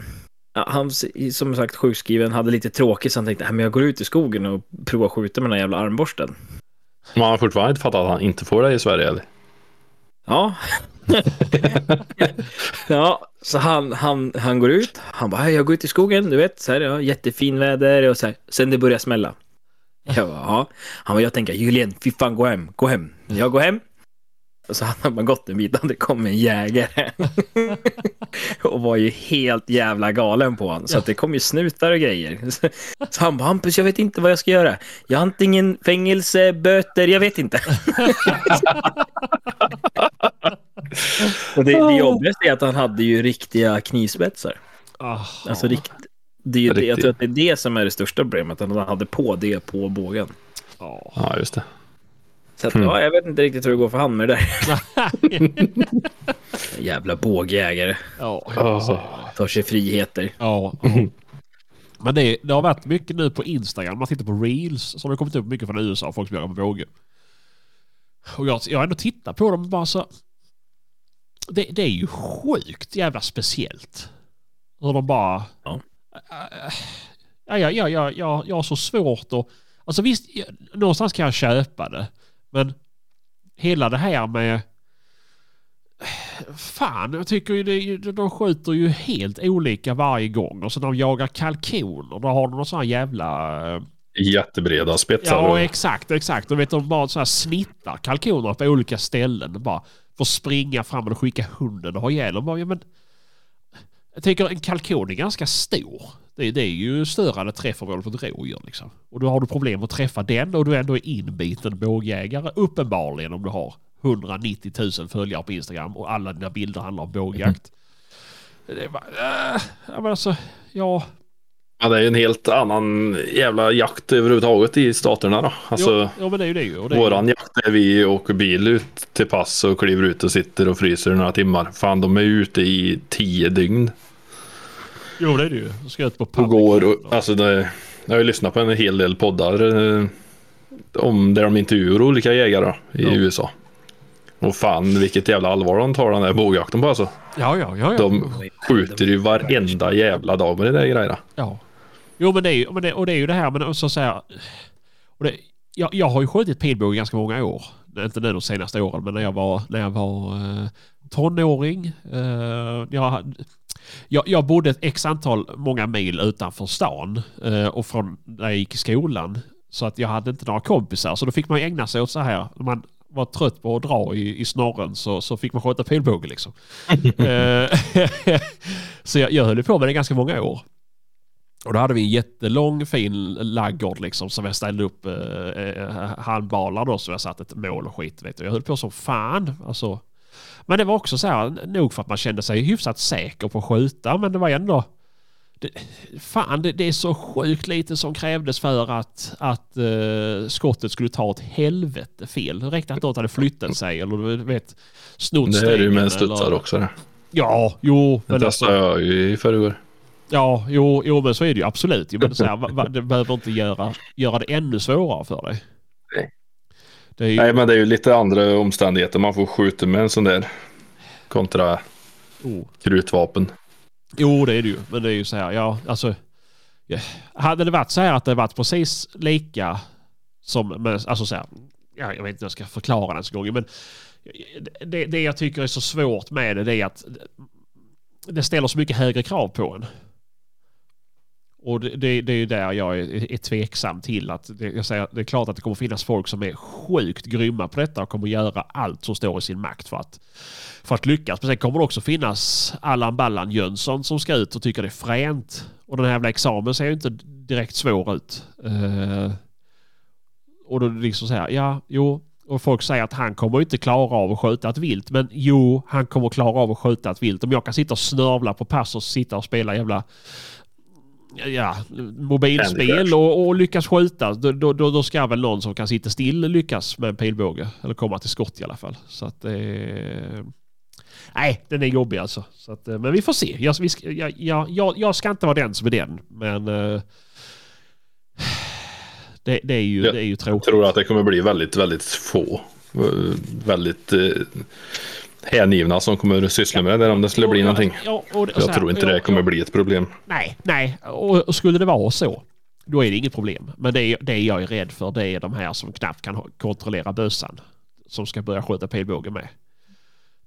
han som sagt sjukskriven hade lite tråkigt så han tänkte, "Nej, men jag går ut i skogen och provar att skjuta med den här jävla armborsten. Man har fortfarande inte fattat att han inte får det i Sverige eller? Ja. ja, så han, han, han går ut. Han bara, "Hej, jag går ut i skogen, du vet, så här, ja, jättefin väder och så här. Sen det börjar smälla. Jag bara, ja. Han bara, jag tänker, Julien, fy fan, gå hem, gå hem. Jag går hem. Och så hade man gått en bit och det kom en jägare. och var ju helt jävla galen på honom. Så att det kom ju snutar och grejer. Så, så han bara, Hampus, jag vet inte vad jag ska göra. Jag har antingen fängelse, böter, jag vet inte. och det, det jobbigaste är att han hade ju riktiga knivspetsar. Ah, Alltså rikt, det är ju det, jag tror att det är det som är det största problemet, att han hade på det på bågen. ja. Ja, just det. Så att, Mm. ja, jag vet inte riktigt hur det går för han med det där. Jävla bågjägare. ja. Alltså. Tar sig friheter. Ja. Men det, det har varit mycket nu på Instagram. Man tittar på reels så har det kommit upp mycket från USA. Folk som jagar med båge. Och jag, jag har ändå tittat på dem och bara så... Det, det är ju sjukt jävla speciellt. Hur de bara... Ja. Ja, ja, ja, ja, ja, jag har så svårt att... Alltså visst, jag- någonstans kan jag köpa det. Men hela det här med... Fan, jag tycker ju det, de skjuter ju helt olika varje gång. Och så de jagar kalkoner, då har de någon sån här jävla... eh, Jättebreda spetsar. Ja, exakt, exakt. Och vet de bara så här snittar kalkoner på olika ställen. Och bara får springa fram och skicka hunden och ha ihjäl dem. Bara, Ja, men, jag tänker en kalkon är ganska stor. Det, det är ju större än ett träffområde för ett rådjur. Liksom. Och då har du problem att träffa den och du ändå är inbiten bågjägare. Uppenbarligen om du har 190 000 följare på Instagram och alla dina bilder handlar om bågjakt. Det är bara, äh, men alltså, ja. Ja, det är ju en helt annan jävla jakt överhuvudtaget i staterna då. Alltså, jo, jo, men det är ju det. Och det är våran jakt är vi åker bil ut till pass och kliver ut och sitter och fryser några timmar. Fan, de är ute i tio dygn Jo, det är det ju. Du ska ut på public går. Och, alltså, det, jag har ju lyssnat på en hel del poddar eh, om där de intervjuar olika jägare då, i Ja. USA. Och fan vilket jävla allvar de tar den där bågjakten på alltså. Ja, ja, ja. ja. De skjuter ju varenda jävla dag med det där grejerna. ja. Jo, men det är ju, men det, och det är ju det här, men så säga... Och det, jag, jag har ju skjutit pilbåge ganska många år. Inte nu de senaste åren, men när jag var, när jag var eh, tonåring. Eh, jag, jag, jag bodde ett x antal, många mil utanför stan eh, och från när jag gick i skolan. Så att jag hade inte några kompisar. Så då fick man ägna sig åt så här. När man var trött på att dra i, i snorren så, så fick man skjuta pilbåge liksom. Eh, så jag, jag höll på med det ganska många år. Och då hade vi en jättelång fin laggård liksom som jag ställde upp eh, eh, handbalar då så jag satt ett mål och skit vet du. Jag höll på som fan. Alltså. Men det var också så här, nog för att man kände sig hyfsat säker på att skjuta men det var ändå det, fan, det, det är så sjukt lite som krävdes för att, att eh, skottet skulle ta ett helvete fel. Det räckte att något hade flyttat sig eller du vet snott Det är det ju med en studsare eller- också. Det, Ja, jo. det testade alltså, jag ju i förrgår. ja, jo, jo, men så är det ju absolut. Men så här, det behöver inte göra, göra det ännu svårare för dig. Ju, Nej, men det är ju lite andra omständigheter man får skjuta med en sån där kontra oh. krutvapen. Jo, det är det ju. Men det är ju så här, ja, alltså. Ja. Hade det varit så här att det varit precis lika som, alltså så här, ja, jag vet inte hur jag ska förklara det ens en gång, men det, det jag tycker är så svårt med det, det är att det ställer så mycket högre krav på en. Och det, det, det är ju där jag är, är tveksam till att det, jag säger, det är klart att det kommer finnas folk som är sjukt grymma på detta och kommer göra allt som står i sin makt för att, för att lyckas. Men sen kommer det också finnas Allan Ballan Jönsson som ska ut och tycker det är fränt. Och den här jävla examen ser ju inte direkt svår ut. Uh, och då är det liksom så här, ja, jo. Och folk säger att han kommer inte klara av att skjuta ett vilt. Men jo, han kommer klara av att skjuta ett vilt. Om jag kan sitta och snörvla på pass och sitta och spela jävla ja, mobilspel och, och lyckas skjuta. Då, då, då ska väl någon som kan sitta still lyckas med en pilbåge. Eller komma till skott i alla fall. Så att eh, Nej, den är jobbig alltså. Så att, eh, men vi får se. Jag, vi jag, jag, jag, jag ska inte vara den som är den. Men eh, det, det, är ju, det är ju Jag tråkigt. tror att det kommer bli väldigt, väldigt få. eh, Väldigt eh, hängivna som kommer att syssla med det om det skulle bli någonting. Ja, och och så Jag här, tror inte ja, det kommer ja. bli ett problem. Nej, nej. Och, och skulle det vara så, då är det inget problem. Men det, är, det jag är rädd för, det är de här som knappt kan kontrollera bössan. Som ska börja skjuta pilbåge med.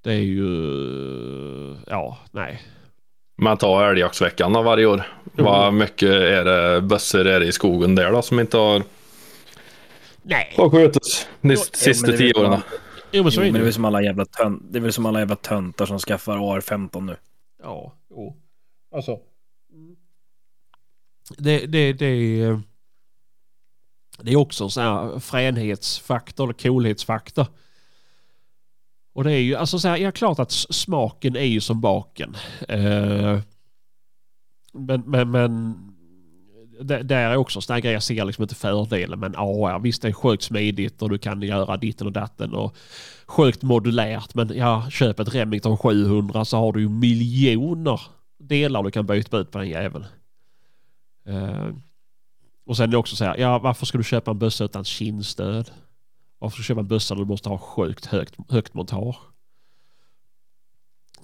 Det är ju... Ja, nej. Man tar älgjaktsveckan av varje år. Vad mycket är det bössor är det i skogen där då som inte har, Nej. har skjutits de sista det tio åren? Jo, men så Jo, är men det är det väl som alla jävla tönt, det är väl som alla jävla töntar som skaffar AR-15 nu. Ja, jo. Alltså. Det, det, det, är- det är också en sån här fränhetsfaktor, eller coolhetsfaktor. Och det är ju, alltså så här, ja klart att smaken är ju som baken. Eh, men, men, men det, där är också en sån grej. jag ser liksom inte fördelen med en AR. Visst det är sjukt smidigt och du kan göra ditten och datten och sjukt modulärt men ja, köp ett Remington 700 så har du ju miljoner delar du kan byta ut på den jäveln. Uh, och sen är det också så här, ja varför ska du köpa en bössa utan kindstöd? Varför ska du köpa en bössa där du måste ha sjukt högt, högt montage?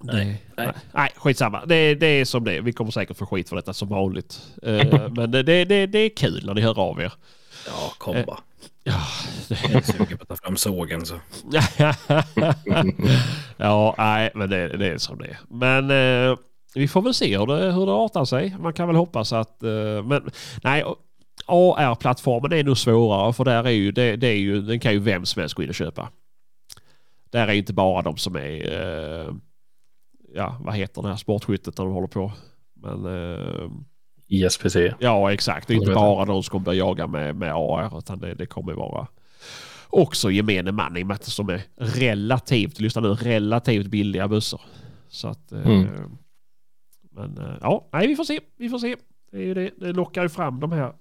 Nej, nej. nej skitsamma. Det, det är som det är. Vi kommer säkert få skit för detta som vanligt. Uh, men det, det, det är kul när ni hör av er. Ja, kom uh, bara. Ja, det... Jag är sugen på att ta fram sågen så. ja, nej, men det, det är som det är. Men uh, vi får väl se hur det, hur det artar sig. Man kan väl hoppas att... men nej, AR-plattformen är nog svårare för där är ju, det, det, är ju, den kan ju vem som helst gå in och köpa. Där är inte bara de som är ja, vad heter det här sportskyttet där de håller på. Men, eh, ISPC. Ja, exakt. Det är inte bara de som börja jaga med, med AR utan det, det kommer vara också gemene man i och med att de är relativt, lyssna nu, relativt billiga bussar. Så att, eh, mm. men eh, ja, nej vi får se, vi får se. Det, är ju det, det lockar ju fram de här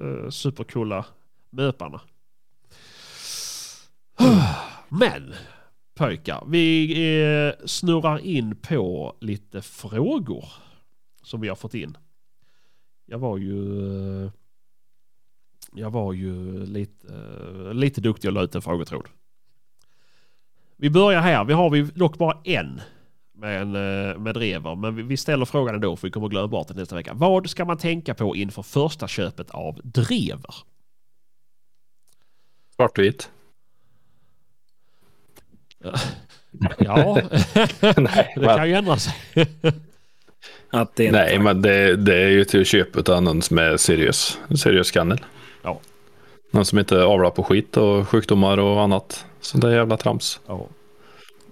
uh, supercoola möparna. Men pojkar. Vi eh, snurrar in på lite frågor som vi har fått in. Jag var ju... Eh, jag var ju lite, eh, lite duktig och la ut en frågetråd. Vi börjar här. Vi har vi dock bara en med, en, eh, med drever. Men vi ställer frågan ändå för vi kommer glömma bort den nästa vecka. Vad ska man tänka på inför första köpet av drever? Svartvit. Ja, Nej, det kan ju ändra sig. Att det Nej, men det, det, är ju till köpet av någon som är seriös, seriös kennel. Ja. Någon som inte avlar på skit och sjukdomar och annat. Så det är jävla trams. Ja.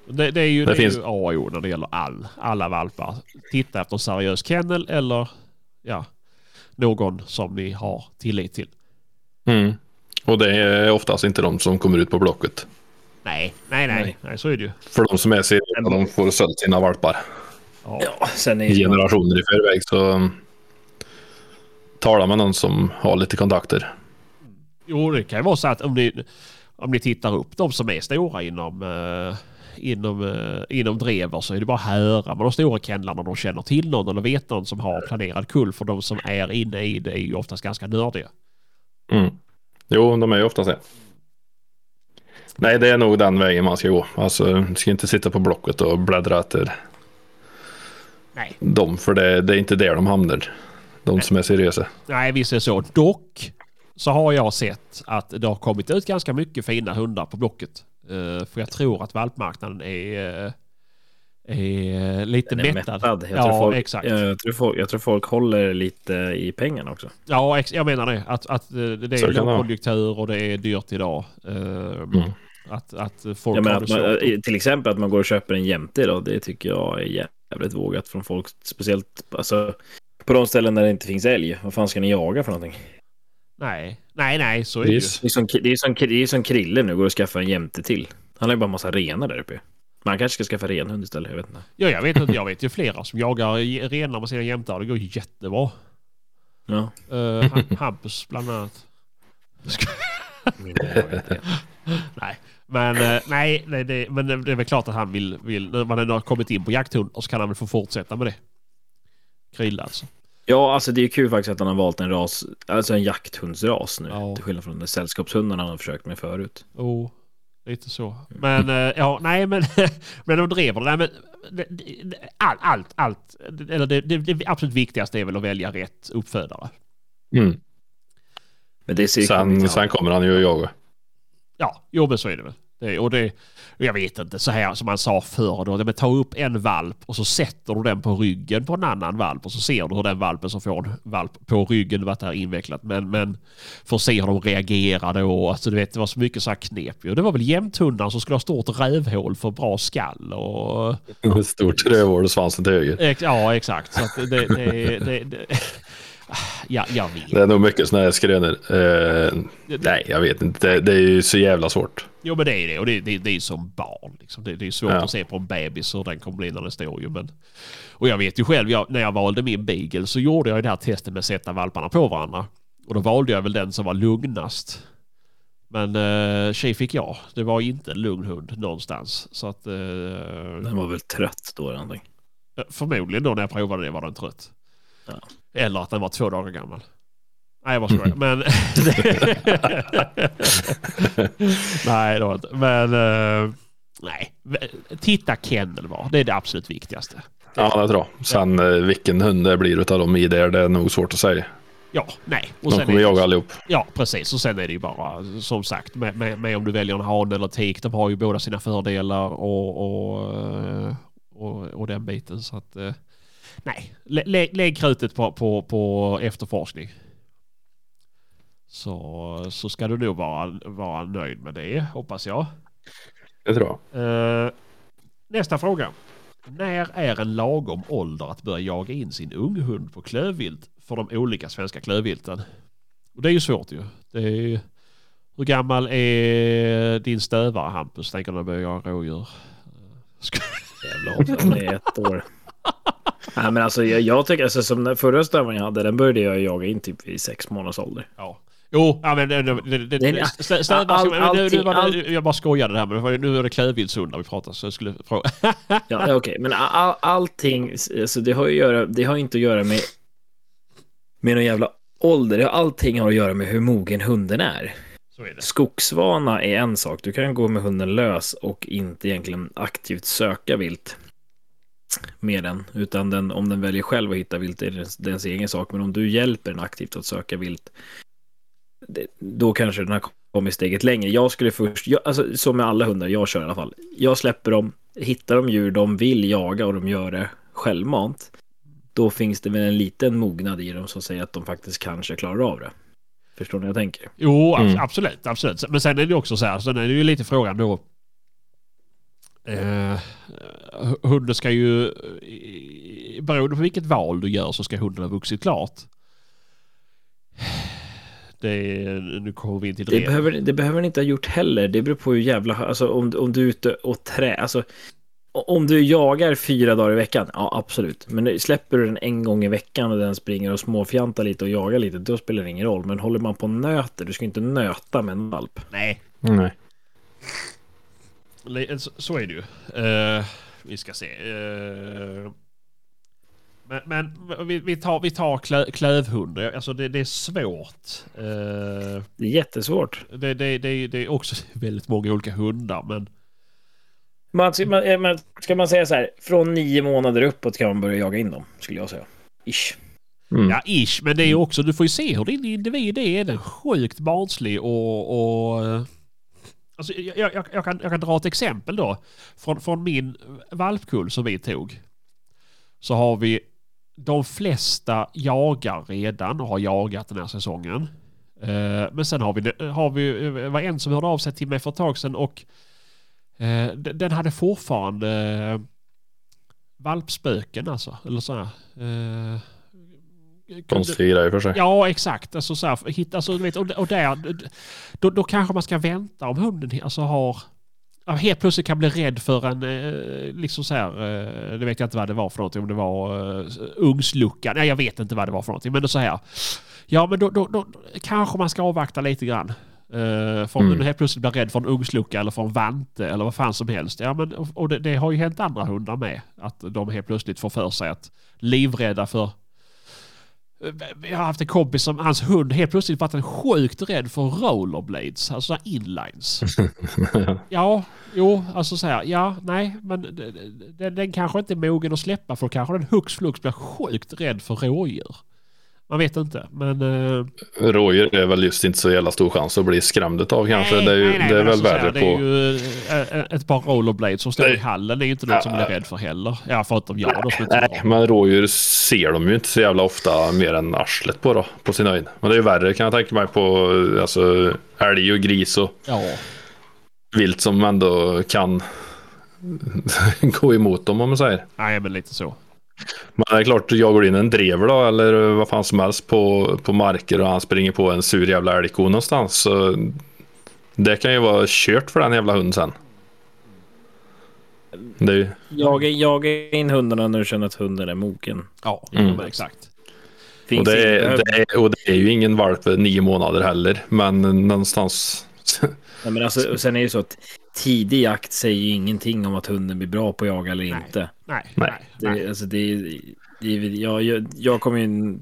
Det, det är ju, det, det finns... är ju A och O när det gäller all, alla valpar. Titta efter en seriös kennel eller ja, någon som ni har tillit till. Mm. Och det är oftast inte de som kommer ut på Blocket. Nej, nej, nej, nej. så är det ju. För de som är seriösa, de får sålt sina valpar. Ja, ja sen är Generationer i förväg så um, tala med någon som har lite kontakter. Jo, det kan ju vara så att om ni, om ni tittar upp de som är stora inom, uh, inom, uh, inom drever så är det bara att höra med de stora kennlarna de känner till någon eller vet någon som har planerad kull. För de som är inne i det är ju oftast ganska nördiga. Mm. Jo, de är ju oftast det. Nej, det är nog den vägen man ska gå. Alltså, du ska inte sitta på Blocket och bläddra efter Nej. dem. För det, det är inte där de hamnar. De Nej. som är seriösa. Nej, visst är det så. Dock så har jag sett att det har kommit ut ganska mycket fina hundar på Blocket. Uh, för jag tror att valpmarknaden är, uh, är lite Den är mättad. mättad. Jag, ja, tror folk, exakt. Jag, tror folk, jag tror folk håller lite i pengarna också. Ja, jag menar det. Att, att det är lågkonjunktur och det är dyrt idag. Uh, mm. Att, att folk ja, men att man, Till exempel att man går och köper en jämte då, det tycker jag är jävligt vågat från folk. Speciellt alltså, på de ställen där det inte finns älg. Vad fan ska ni jaga för någonting? Nej, nej, nej, så är det, det ju. Det är, som, det, är som, det är som Krille nu, går och skaffar en jämte till. Han har ju bara massa renar där uppe. Man kanske ska skaffa renhund istället, jag vet inte. Ja, jag vet inte. Jag vet ju flera som jagar renar med sina jämtar. Det går jättebra. Ja. Uh, Hampus bland annat. Nej, men eh, nej, nej det, men det är väl klart att han vill, vill när man har kommit in på jakthund och så kan han väl få fortsätta med det. Krille alltså. Ja, alltså det är kul faktiskt att han har valt en ras, alltså en jakthundsras nu. Ja. Till skillnad från de sällskapshundarna han har försökt med förut. Oh, lite så. Men mm. ja, nej men, men de drev det. men allt, allt, allt. Eller det, det, det, absolut viktigaste är väl att välja rätt uppfödare. Mm. Men det ser sen, sen kommer han ju att jaga. Ja, jo men så är det väl. Det, och det, jag vet inte, så här som man sa förr då. Men ta upp en valp och så sätter du den på ryggen på en annan valp och så ser du hur den valpen som får en valp på ryggen varit där invecklat. Men, men för att se hur de reagerar då. Alltså du vet, det var så mycket så här knep ju. Det var väl jämthundar som skulle ha stort rövhål för bra skall och... Stort rövhål och svansen till höger. Ja, exakt. Så det, det, det, Ja, jag vet. Det är nog mycket sådana här skrönor. Eh, nej, jag vet inte. Det, det är ju så jävla svårt. Jo men det är det och det, det, det är som barn. Liksom. Det, det är svårt Ja. att se på en bebis hur den kommer bli när den står ju. Men, och jag vet ju själv, jag, när jag valde min beagle så gjorde jag ju det här testet med att sätta valparna på varandra. Och då valde jag väl den som var lugnast. Men uh, tjej fick jag. Det var inte en lugn hund någonstans. Så att... eh, Den var väl trött då eller någonting. Förmodligen då när jag provade det var den trött. Ja. Eller att den var två dagar gammal. Nej, jag bara skojar. Men... nej, det var inte. Men... eh, nej. Titta kennel var. Det är det absolut viktigaste. Ja, det tror jag. Sen eh, vilken hund det blir utav dem i där, det är nog svårt att säga. Ja, nej. Och De kommer jaga allihop. Ja, precis. Och sen är det ju bara som sagt med, med, med om du väljer en hane eller tik. De har ju båda sina fördelar och, och, eh, och, och den biten. Så att nej, lä, lä, lägg krutet på, på, på efterforskning. Så, så ska du nog vara, vara nöjd med det, hoppas jag. Det tror jag. Eh, nästa fråga. När är en lagom ålder att börja jaga in sin unghund på klövvilt för de olika svenska klövvilten? Och det är ju svårt ju. Det är, ju- hur gammal är din stövare Hampus? Tänker du börja jaga rådjur? Jävla det är ett år. Nej men alltså jag, jag tycker, alltså, som den förra stövaren jag hade, den började jag jaga in typ vid sex månaders ålder. Ja. Jo, ja, men det, det, det, det, Det all- nu- nu allting- all- Jag bara skojade det här men nu är det klövviltshundar vi pratar så jag skulle fråga. Ja, okej, men all, allting, alltså det har att göra, det har inte att göra med, med någon jävla ålder. Allting har att göra med hur mogen hunden är. Är. Skogsvana är en sak. Du kan gå med hunden lös och inte egentligen aktivt söka vilt med den. Utan den, om den väljer själv att hitta vilt är det dens egen sak. Men om du hjälper den aktivt att söka vilt, det, då kanske den har kommit steget längre. Jag skulle först, jag, alltså, som med alla hundar jag kör i alla fall. Jag släpper dem, hittar de djur de vill jaga och de gör det självmant. Då finns det väl en liten mognad i dem som säger att de faktiskt kanske klarar av det. Förstår ni vad jag tänker? Jo, Mm. absolut, absolut. Men sen är det också så här, sen är det ju lite frågan då. Eh, hunden ska ju, beroende på vilket val du gör så ska hunden ha vuxit klart. Det är, nu kommer vi in till Det drev. behöver, det behöver den inte ha gjort heller. Det beror på hur jävla... Alltså om, om du är ute och trä... Alltså, om du jagar fyra dagar i veckan, ja absolut. Men släpper du den en gång i veckan och den springer och småfjantar lite och jagar lite, då spelar det ingen roll. Men håller man på och nöter, du ska inte nöta med en valp. Nej, Nej. Le- så, är det ju. Eh, vi ska se. Eh, men men vi, vi tar, vi tar klö, klövhund. Alltså det, det är svårt. Eh, Det är jättesvårt. det, det, det, det är också väldigt många olika hundar. Men Man, man, eh, man, ska man säga så här, från nio månader uppåt kan man börja jaga in dem, skulle jag säga. Ish. Mm. Ja, ish. Men det är också, du får ju se hur din individ är. Den är sjukt barnslig och... och eh, alltså, jag, jag, jag, kan, jag kan dra ett exempel då. Från, från min valpkull som vi tog. Så har vi de flesta jagar redan och har jagat den här säsongen. Eh, men sen har vi, har vi det var en som hörde av sig till mig för ett tag sedan och eh, den hade fortfarande eh, valpspöken alltså. Eller så här. Eh, kunde- Konstiga grejer för sig. Ja, exakt. Alltså, så här, hitta, alltså, du vet, och, och där, då, då kanske man ska vänta om hunden alltså, har... Helt plötsligt kan bli rädd för en, eh, liksom så här, eh, det vet jag inte vad det var för någonting, om det var uh, ugnslucka. Nej, jag vet inte vad det var för någonting, men så här. Ja, men då, då, då kanske man ska avvakta lite grann. Uh, för om Mm. du helt plötsligt blir rädd för en ugnslucka eller för en vante eller vad fan som helst. Ja, men, och och det, det har ju hänt andra hundar med. Att de helt plötsligt får för sig att livrädda för vi har haft en kompis som hans hund helt plötsligt varit en sjukt rädd för rollerblades, alltså inlines. ja, jo, alltså så här, ja, nej, men den, den kanske inte är mogen att släppa för kanske den hux flux blir sjukt rädd för rådjur. Man vet inte, men... eh, Rådjur är väl just inte så jävla stor chans att bli skrämd av kanske. nej, det är, ju, nej, nej, det är väl alltså värre Det på... är ju eh, ett par rollerblades som står i Nej. hallen. Det är ju inte något som man är rädd för heller. Ja, förutom jag då. Nej, men rådjur ser de ju inte så jävla ofta mer än arslet på då, på sin höjd. Men det är ju värre kan jag tänka mig på alltså, älg och gris och Ja, vilt som ändå kan gå emot dem om man säger. nej men lite så. Men det är klart, jagar du in en drever då, eller vad fan som helst på, på marker och han springer på en sur jävla älgko någonstans. Så det kan ju vara kört för den jävla hunden sen. Det är ju, Jaga, jaga in hundarna när du känner att hunden är mogen. Ja, Mm. exakt. och, det är, det är, och det är ju ingen valp för nio månader heller. Men någonstans... Nej, men alltså, sen är det så att tidig jakt säger ju ingenting om att hunden blir bra på att jaga eller Nej. inte. Nej, Nej. nej. Det, nej. Alltså, det, det, jag, jag, jag kommer ju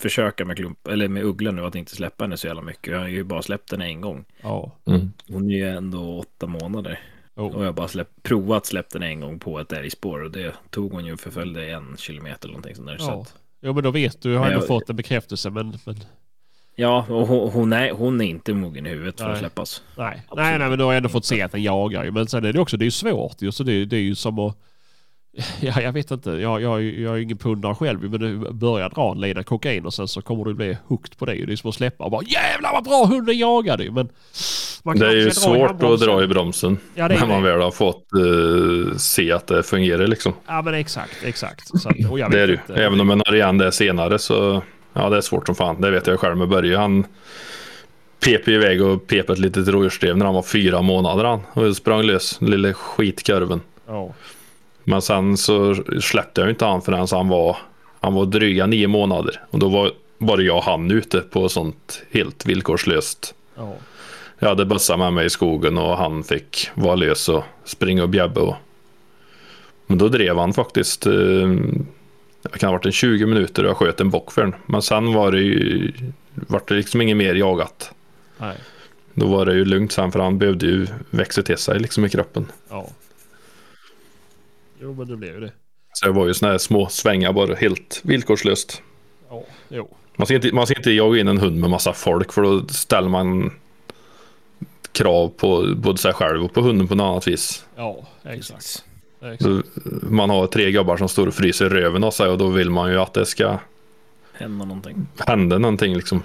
försöka med klump, eller med uggla nu att inte släppa henne så jävla mycket. Jag har ju bara släppt henne en gång. Ja. Mm. Hon är ju ändå åtta månader. Och Oh. jag har bara släpp, provat släppt henne en gång på ett älgspår och det tog hon ju och förföljde en kilometer eller någonting sånt där. Så Ja. att, Jo men då vet du, jag har Men ändå jag- fått en bekräftelse men, men ja, och hon, är, hon är inte mogen i huvudet för att släppas. nej. Absolut nej, nej men då har ändå fått se att den jagar ju. Men sen är det också, det är ju svårt ju. Så det, det är ju som att Ja, jag vet inte. Jag, jag, jag är ingen pundare själv men du börjar dra en lina kokain och sen så kommer du bli hooked på det. Det är som att släppa och bara jävlar vad bra hunden jagade ju. Men man Det är ju svårt att dra i bromsen. Ja, det är när man väl har fått eh, se att det fungerar liksom. Ja men exakt, exakt. Så, att- och jag Det är det ju. Även om man har igen det senare så ja, det är svårt som fan. Det vet jag själv med Börje. Han pep iväg och pep ett litet rådjursdrev när han var fyra månader han. Och sprang lös, lille skitkurven. Ja. Men sen så släppte jag inte han förrän han var, han var dryga nio månader. Och då var bara jag och han ute på sånt helt villkorslöst. Ja. Jag hade bössa med mig i skogen och han fick vara lös och springa och bjäbba. Och... Men då drev han faktiskt. Eh, det kan ha varit en 20 minuter och jag sköt en bock för den. Men sen var det ju var det liksom inget mer jagat. Nej. Då var det ju lugnt sen för han behövde ju växa till sig liksom i kroppen. Ja. Jo men det blev ju det. Så det var ju såna här små svängar bara helt villkorslöst. Ja. Jo. Man ska, inte, man ska inte jaga in en hund med massa folk för då ställer man krav på både sig själv och på hunden på något annat vis. Ja, exakt. Exakt. Man har tre gubbar som står och fryser röven av sig och då vill man ju att det ska Hända någonting. hända någonting liksom.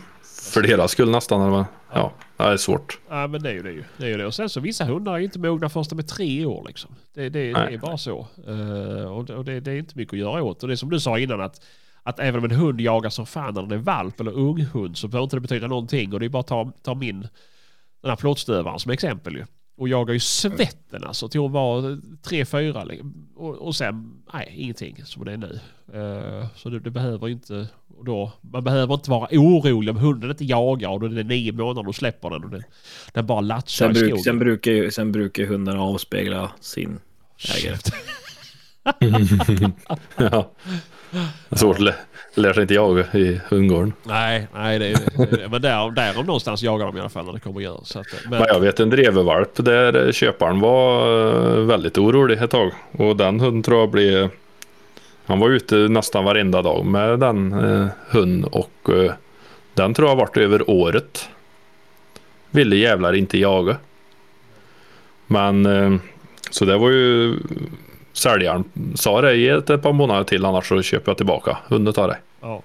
För deras skull nästan. Eller vad? Ja, det är svårt. Ja men det är ju det ju. Det är ju det. Och sen så vissa hundar är inte mogna först de är tre år liksom. Det, det, det är bara så. Eh, och det, och det, det är inte mycket att göra åt. Och det är som du sa innan att, att även om en hund jagar som fan när den är valp eller ung hund så behöver inte det betyda någonting. Och det är bara att ta, ta min, den här plåtstövaren som exempel ju. Och jagar ju svetten alltså till hon var tre, fyra. Och, och sen, nej ingenting som det är nu. Eh, så det, det behöver inte, och då, man behöver inte vara orolig om hunden inte jagar och då är det nio månader och släpper den och den, den bara latchar Sen, i bruk, skogen. sen, brukar ju, sen brukar hundarna avspegla sin ägare. Ja. Svårt att lä- lära sig inte jaga i hundgården. Nej, nej det det. Men där, därom någonstans jagar de i alla fall när det kommer djur. Så att, men, Men jag vet en drevervalp där köparen var eh, väldigt orolig ett tag. Och den hunden tror jag blev... Han var ute nästan varenda dag med den eh, hunden och eh, den tror jag varit över året. Ville jävlar inte jaga. Men eh, så det var ju säljaren sa det, ge det ett par månader till annars så köper jag tillbaka hunden tar dig. ja,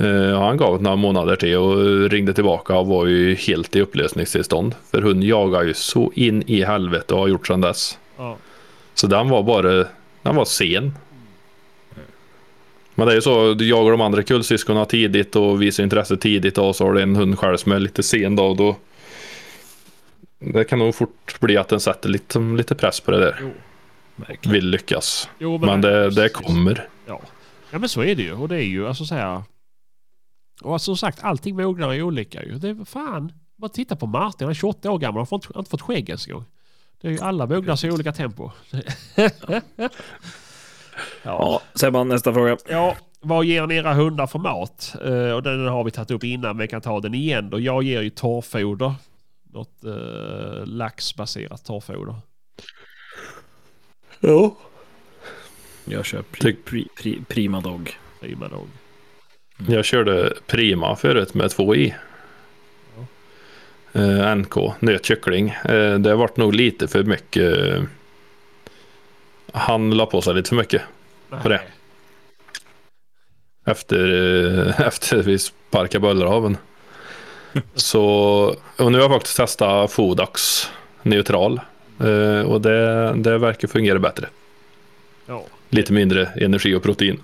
Eh, han gav det några månader till och ringde tillbaka och var ju helt i upplösningstillstånd. För hon jagar ju så in i helvete och har gjort sedan dess. ja, Så den var bara, den var sen. Men det är ju så, du jagar de andra kullsyskonen tidigt och visar intresse tidigt och så har du en hund själv som är lite sen då. Och då det kan nog fort bli att den sätter lite, lite press på det där. jo. Vill lyckas. Jo, Men det, det precis. kommer. Ja. ja, men så är det ju. Och det är ju alltså så här. Och som sagt, allting mognar ju olika ju. Det är fan. Bara titta på Martin, han är 28 år gammal. Han har inte fått skägg ens en gång. Det är ju alla mognar i olika tempo. ja. Ja, Sebban, nästa fråga. ja, vad ger ni era hundar för mat? Eh, och den har vi tagit upp innan, men jag kan ta den igen då. Jag ger ju torrfoder. Något uh, laxbaserat torrfoder. Ja. Jag kör pri, pri, pri, Prima Dog. Prima dog. Jag körde Prima förut med två i. Eh, NK, nötkyckling. Eh, det vart nog lite för mycket. Han la på sig lite för mycket På det. Nej. efter, eh, efter vi sparkade Böllerhaven. Så, och nu har jag faktiskt testat Fodax neutral. Eh, och det, det verkar fungera bättre. Ja, lite mindre energi och protein.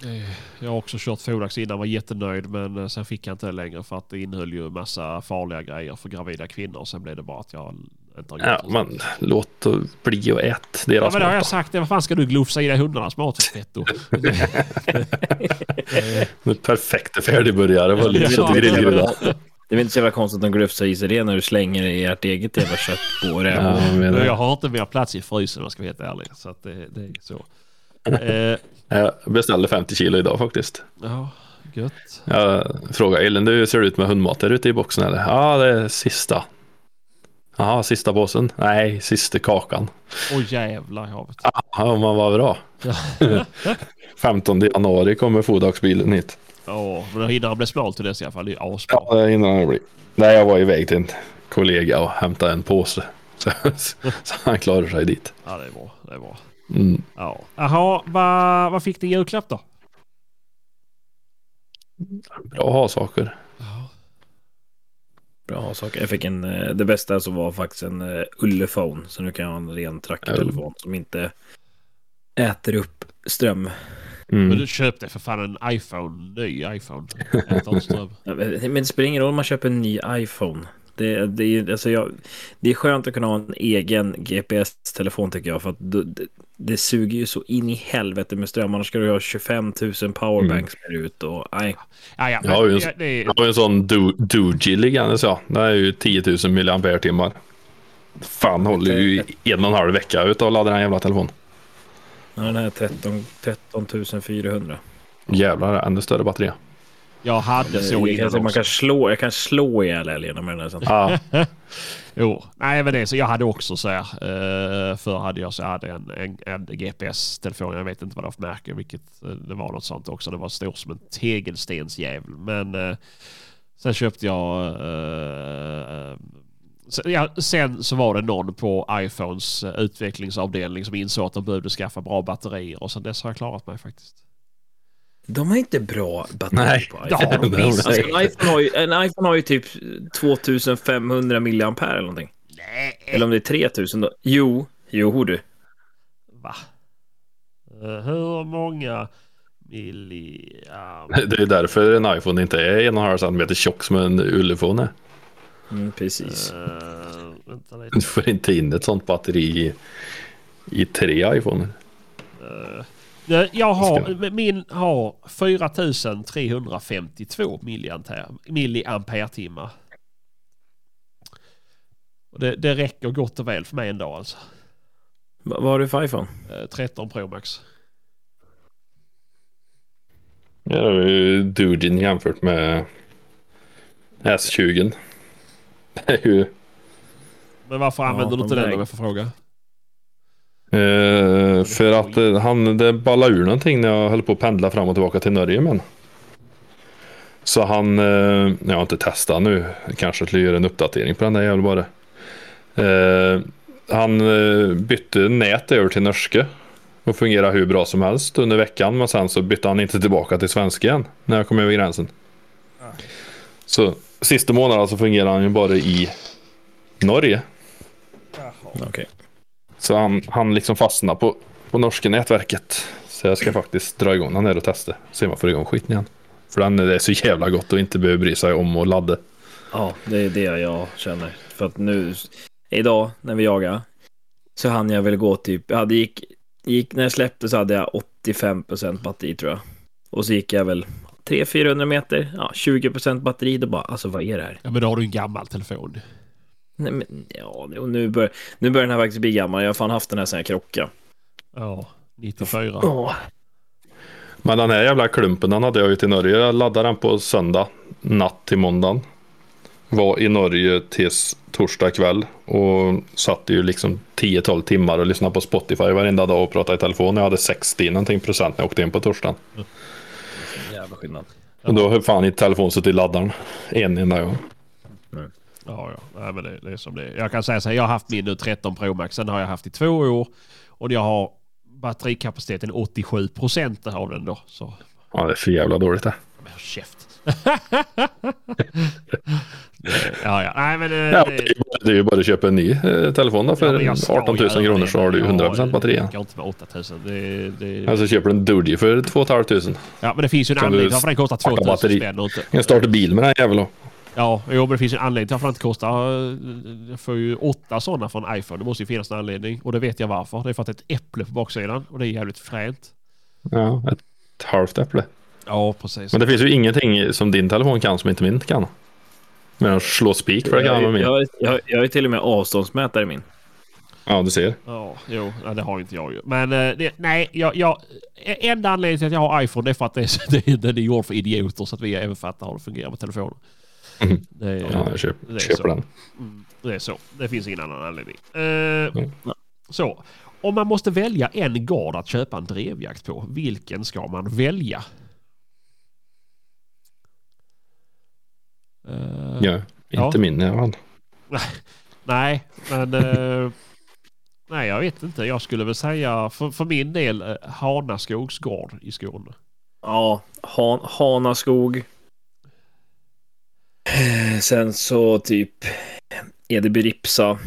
Det- Jag har också kört Fodax innan, var jättenöjd men eh, sen fick jag inte det längre för att det innehöll ju massa farliga grejer för gravida kvinnor. Sen blev det bara att jag inte har gjort Ja, men låt bli och ät Ja, deras men det har jag mat. sagt. Vad fan ska du glufsa i dig hundarnas mat för fetto? då. Perfekta färdigburgare var lite kött och grillgudar. Det är väl inte så jävla konstigt att de glufsar i sig det när du slänger i ert eget jävla kött på det. Ja, jag jag har inte mer plats i frysen om jag ska vara helt ärlig. Så att det, det är så. Eh, Jag beställde 50 kilo idag faktiskt. ja, gött. Jag frågade Elin, hur ser det ut med hundmat där ute i boxen eller? Ja, det är sista. Jaha, sista påsen? Nej, sista kakan. Åh jävlar i havet. Ja, men vad bra. 15 januari kommer Fodagsbilen hit. Ja, men då hinner han bli smal till dess i alla fall. Det är asbra. Ja, det innan det blir. Nej, jag var iväg till en kollega och hämtade en påse. Så, så han klarar sig dit. Ja, det är bra. Det är bra. Mm. Ja. Jaha, vad, vad fick din julklapp då? Bra att ha saker. Bra saker. Jag fick en, eh, det bästa som var faktiskt en uh, Ullefone. Så nu kan jag ha en ren tracktelefon som inte äter upp ström. Men Mm. du köpte för fan en iPhone, ny iPhone. Ja, Men men det spelar ingen roll om man köper en ny iPhone. Det, det, är, alltså jag, det är skönt att kunna ha en egen GPS-telefon tycker jag. För att det, det, det suger ju så in i helvete med ström. Annars ska du ha 25 000 powerbanks mm. ut och nej. Ja, ja, Jag har ju en, men, det, det, jag har ju en sån Do- Doogee liggande så. Det är ju 10 000 milliampere-timmar. Fan håller ju en och en halv vecka ut att ladda den jävla telefonen. Ja, Den här 13, 13 400. Jävlar, ännu större batteri. jag hade så jag, innan kan, man också. kan slå, jag kan slå ihjäl älgen med den här. Ja, Jo, nej men det är så. Jag hade också så här. Uh, förr hade jag så jag hade en, en, en GPS-telefon. Jag vet inte vad det var för märke. Vilket, eh, det var något sånt också. Det var stor som en tegelstensjävel. Men uh, sen köpte jag... ja, sen så var det någon på iPhones eh, utvecklingsavdelning som insåg att de behövde skaffa bra batterier. Och sen dess har jag klarat mig faktiskt. De har inte bra batteri Nej. på Ja, iPhone. de visst. Alltså, en, iPhone har ju, en iPhone har ju typ 2500 milliampere eller någonting. Nej. Eller om det är 3000 då. Jo, jo du. Va? Eh, hur många milliam... det är därför en iPhone inte är en och en halv centimeter tjock som en ullefon är. Mm, precis. Uh, vänta lite. Du får inte in ett sånt batteri i, i tre iPhoner. Eh, Jag har, min har 4352 milliampere, milliampere-timmar. Och det, det räcker gott och väl för mig en dag alltså. Va, vad har du för iPhone? Eh, 13 Pro Max. Ja, det är ju Dugin jämfört med S20. Det är ju... Men varför Ja, använder du inte de den om jag får fråga? Eh, för att eh, han, det ballade ur någonting när jag höll på att pendla fram och tillbaka till Norge men. Så han, eh, jag har inte testat nu, kanske skulle göra en uppdatering på den där jävla bara. Eh, han bytte nät över till norska och fungerar hur bra som helst under veckan men sen så bytte han inte tillbaka till svenska igen när jag kom över gränsen. Så sista månaden så fungerar han ju bara i Norge. Okej. Så han, han liksom fastnar på, på norska nätverket. Så jag ska faktiskt dra igång den där och testa. Se om jag får igång skiten igen. För den är så jävla gott att inte behöva bry sig om att ladda. Ja, det är det jag känner. För att nu, idag när vi jagar, så hann jag väl gå typ, jag hade gick, gick, när jag släppte så hade jag 85% batteri tror jag. Och så gick jag väl 300-400 meter, ja 20% batteri, då bara, alltså vad är det här? Ja men då har du en gammal telefon. Nej, men, ja, och nu, bör, nu börjar den här faktiskt bli gammal, jag har fan haft den här sen jag krockade. Ja, 94. Åh. Men den här jävla klumpen den hade jag ju till Norge. Jag laddade den på söndag natt till måndagen. Var i Norge tills torsdag kväll. Och satt ju liksom 10-12 timmar och lyssnade på Spotify varenda dag och pratade i telefon. Jag hade 60 någonting procent när jag åkte in på torsdagen. Jävla skillnad. Och då höll fan i telefon suttit i laddaren. En enda gång. Ja, ja. Nej, men det, det är som det är. Jag kan säga så här, jag har haft min nu 13 Pro Max. Den har jag haft i två år. Och jag har batterikapaciteten 87 procent av den då. Så Ja det är för jävla dåligt det. men käft. Ja, ja. Nej, men... eh, Ja, det, det- är ju bara- det att köpa en ny eh, telefon då Ja, för ska 18 000 göra kronor det. så har du ju 100% batteri. Ja, det går inte med 8000. Det, det, Alltså köper du en Doogee för 2 500. ja, men det finns ju en kan du anledning till varför den kostar starta 2000 batteri. spänn och inte. Jag startar bil med den jäveln. Ja, jo, men det finns ju en anledning till varför den inte kostar... eh, Jag får ju åtta sådana från iPhone. Det måste ju finnas en anledning. Och det vet jag varför. Det är för att det är ett äpple på baksidan. Och det är jävligt fränt. Ja, ett halvt äpple. Ja, precis. Men det finns ju ingenting som din telefon kan som inte min kan. Men att slå spik för det kan Jag, min. jag, jag, har- jag ju till och med avståndsmätare i min. Ja, du ser. Ja, jo, det har inte jag ju. Men eh, det, nej, jag, jag, enda anledningen till att jag har iPhone det är för att det är, det är, den är gjord för idioter så att vi även fattar hur det fungerar med telefonen. Mhm. Det, är- Ja, jag köper, det är köper så. den. Mm, det är så. Det finns ingen annan anledning. Eh, Mm. Så. Om man måste välja en gård att köpa en drevjakt på, vilken ska man välja? Eh, Ja, Ja. inte min i alla fall. Nej, men... eh, nej, jag vet inte. Jag skulle väl säga för, för min del uh, Hanaskogs gård i Skåne. Ja, Han, Hanaskog. Sen så typ Edeby Ripsa.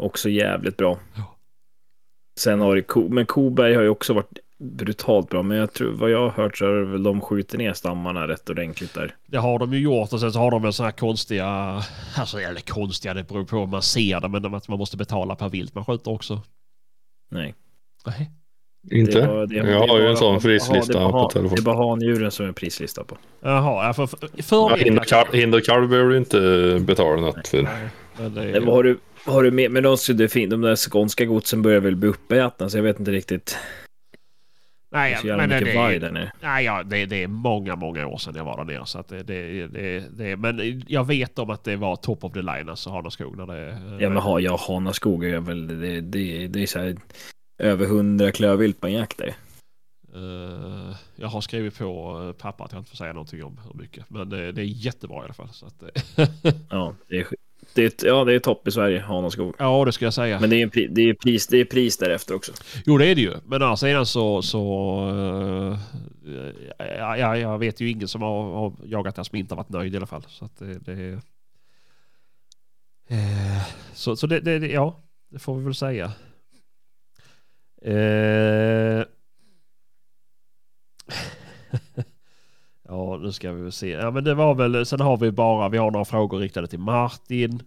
Också jävligt bra. Ja. Sen har det Ko, men Koberg har ju också varit brutalt bra. Men jag tror vad jag har hört så har väl de skjutit ner stammarna rätt ordentligt där. Det har de ju gjort och sen så har de väl sådana här konstiga... Alltså eller konstiga, det beror på om man ser det. Men att man måste betala per vilt man skjuter också. Nej. Nej. Inte? var- det- jag det har ju en sån ja, prislista det är bara- på telefon. Det är bara handjuren som är prislista på. Jaha, ja, för, för, Ja, för hind och kalv- hind och kalv behöver du inte betala något för. Nej, men det, Nej, vad har du, har du med? Men de, det fin, de där skånska godsen börjar väl bli uppätna så jag vet inte riktigt. Det är nej, så jävla men mycket det, varg där nere. nej, ja, det, det är många, många år sedan jag var där nere. Så att det, det, det, men jag vet om att det var top of the line, alltså Hanaskog. När det, Ja men ha, jag Hanaskog är väl, det, det, det är så här över hundra klövvilt på en jakt där. Eh, jag har skrivit på eh, pappa att jag inte får säga någonting om hur mycket. Men det, är jättebra i alla fall. Så att, Ja, det är, det är, ja, det är topp i Sverige, Hanaskog. ja, det ska jag säga. Men det är, en det är, pris, det är pris därefter också. Jo, det är det ju. Men å andra sidan så... så eh, ja, ja, jag vet ju ingen som har, har jagat där som inte har varit nöjd i alla fall. Så att det... det eh, så så det, det, ja, det får vi väl säga. Eh, ja, nu ska vi se. Ja, men det var väl... Sen har vi bara... Vi har några frågor riktade till Martin.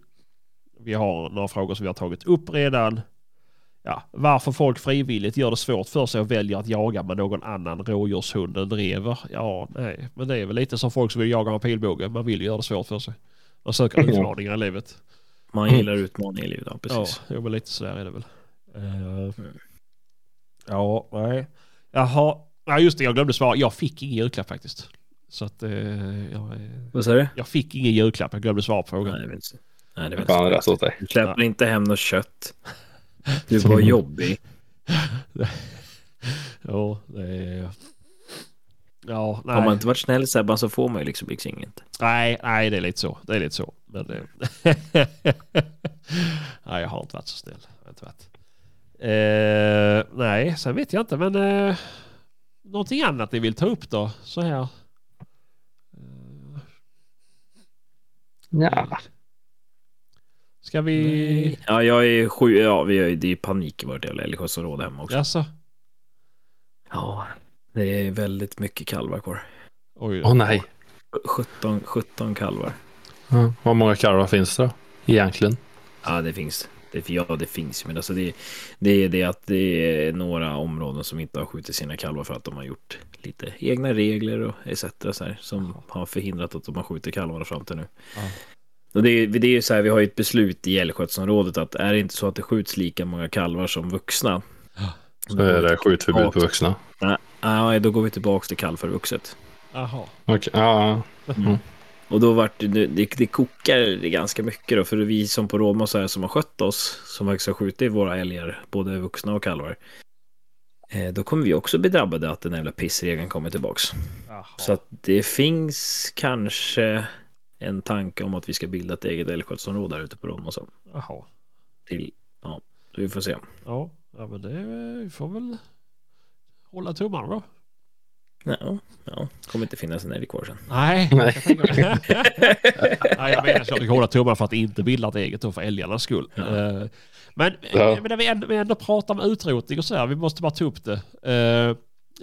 Vi har några frågor som vi har tagit upp redan. Ja, varför folk frivilligt gör det svårt för sig och väljer att jaga med någon annan rådjurshund än drever. Ja, nej, men det är väl lite som folk som vill jaga med pilbåge. Man vill ju göra det svårt för sig. Man söker utmaningar i livet. Man Mm. gillar utmaningar i livet, ja precis. Ja, men lite sådär är det väl. Eh, Ja, nej. Jaha. Ja, just det. Jag glömde svara. Jag fick ingen julklapp faktiskt. Så att eh, jag, eh, Vad sa du? jag fick ingen julklapp. Jag glömde svara på frågan. Nej, det vet inte. Nej, det vet Fan inte. rätt åt dig. Du släpper inte hem något kött. Du var jobbig. Ja, det är... Ja, nej. Har man inte varit snäll Sebban så får man ju liksom liksom inget. Nej, nej, det är lite så. Det är lite så. Men det... nej, jag har inte varit så snäll. Inte varit. Eh, nej, sen vet jag inte, men eh, någonting annat ni vill ta upp då? Så här. Ja. Ska vi... Ja, jag är sju. Ja, vi ju, det är panik i vårt jävla älgskyddsområde hemma också. Jaså? Ja, det är väldigt mycket kalvar kvar. Oj. Åh nej. 17, 17 kalvar. Ja. Hur många kalvar finns det då? Egentligen? Ja, det finns. Det, ja, det finns. Men alltså det, det är det att det är några områden som inte har skjutit sina kalvar för att de har gjort lite egna regler och etc. Så här, som har förhindrat att de har skjutit kalvarna fram till nu. Ja. Och det, är, det är ju så här, vi har ju ett beslut i älgskötselområdet att är det inte så att det skjuts lika många kalvar som vuxna. Så är det skjutförbud på vuxna. Nej, då går vi tillbaka till kalv för vuxet. Jaha. Okej. Ja. Och då vart det, det, det kokar det ganska mycket då, för vi som på Rådman så här som har skött oss, som faktiskt har skjutit våra älgar, både vuxna och kalvar. Eh, då kommer vi också bli drabbade att den jävla pissregeln kommer tillbaks. Jaha. Så att det finns kanske en tanke om att vi ska bilda ett eget älgskötselområde här ute på Rådman. Så Jaha. till, ja, så vi får se. Ja, ja men det vi får väl hålla tummarna då. Ja, ja. kommer inte finnas en älg kvar sen. Nej. Nej. Jag, Nej, jag menar så att vi hålla tummarna för att inte bilda ett eget då för älgarnas skull. Eh, Men, Ja. men när vi ändå, vi ändå pratar om utrotning och så här, vi måste bara ta upp det. Eh,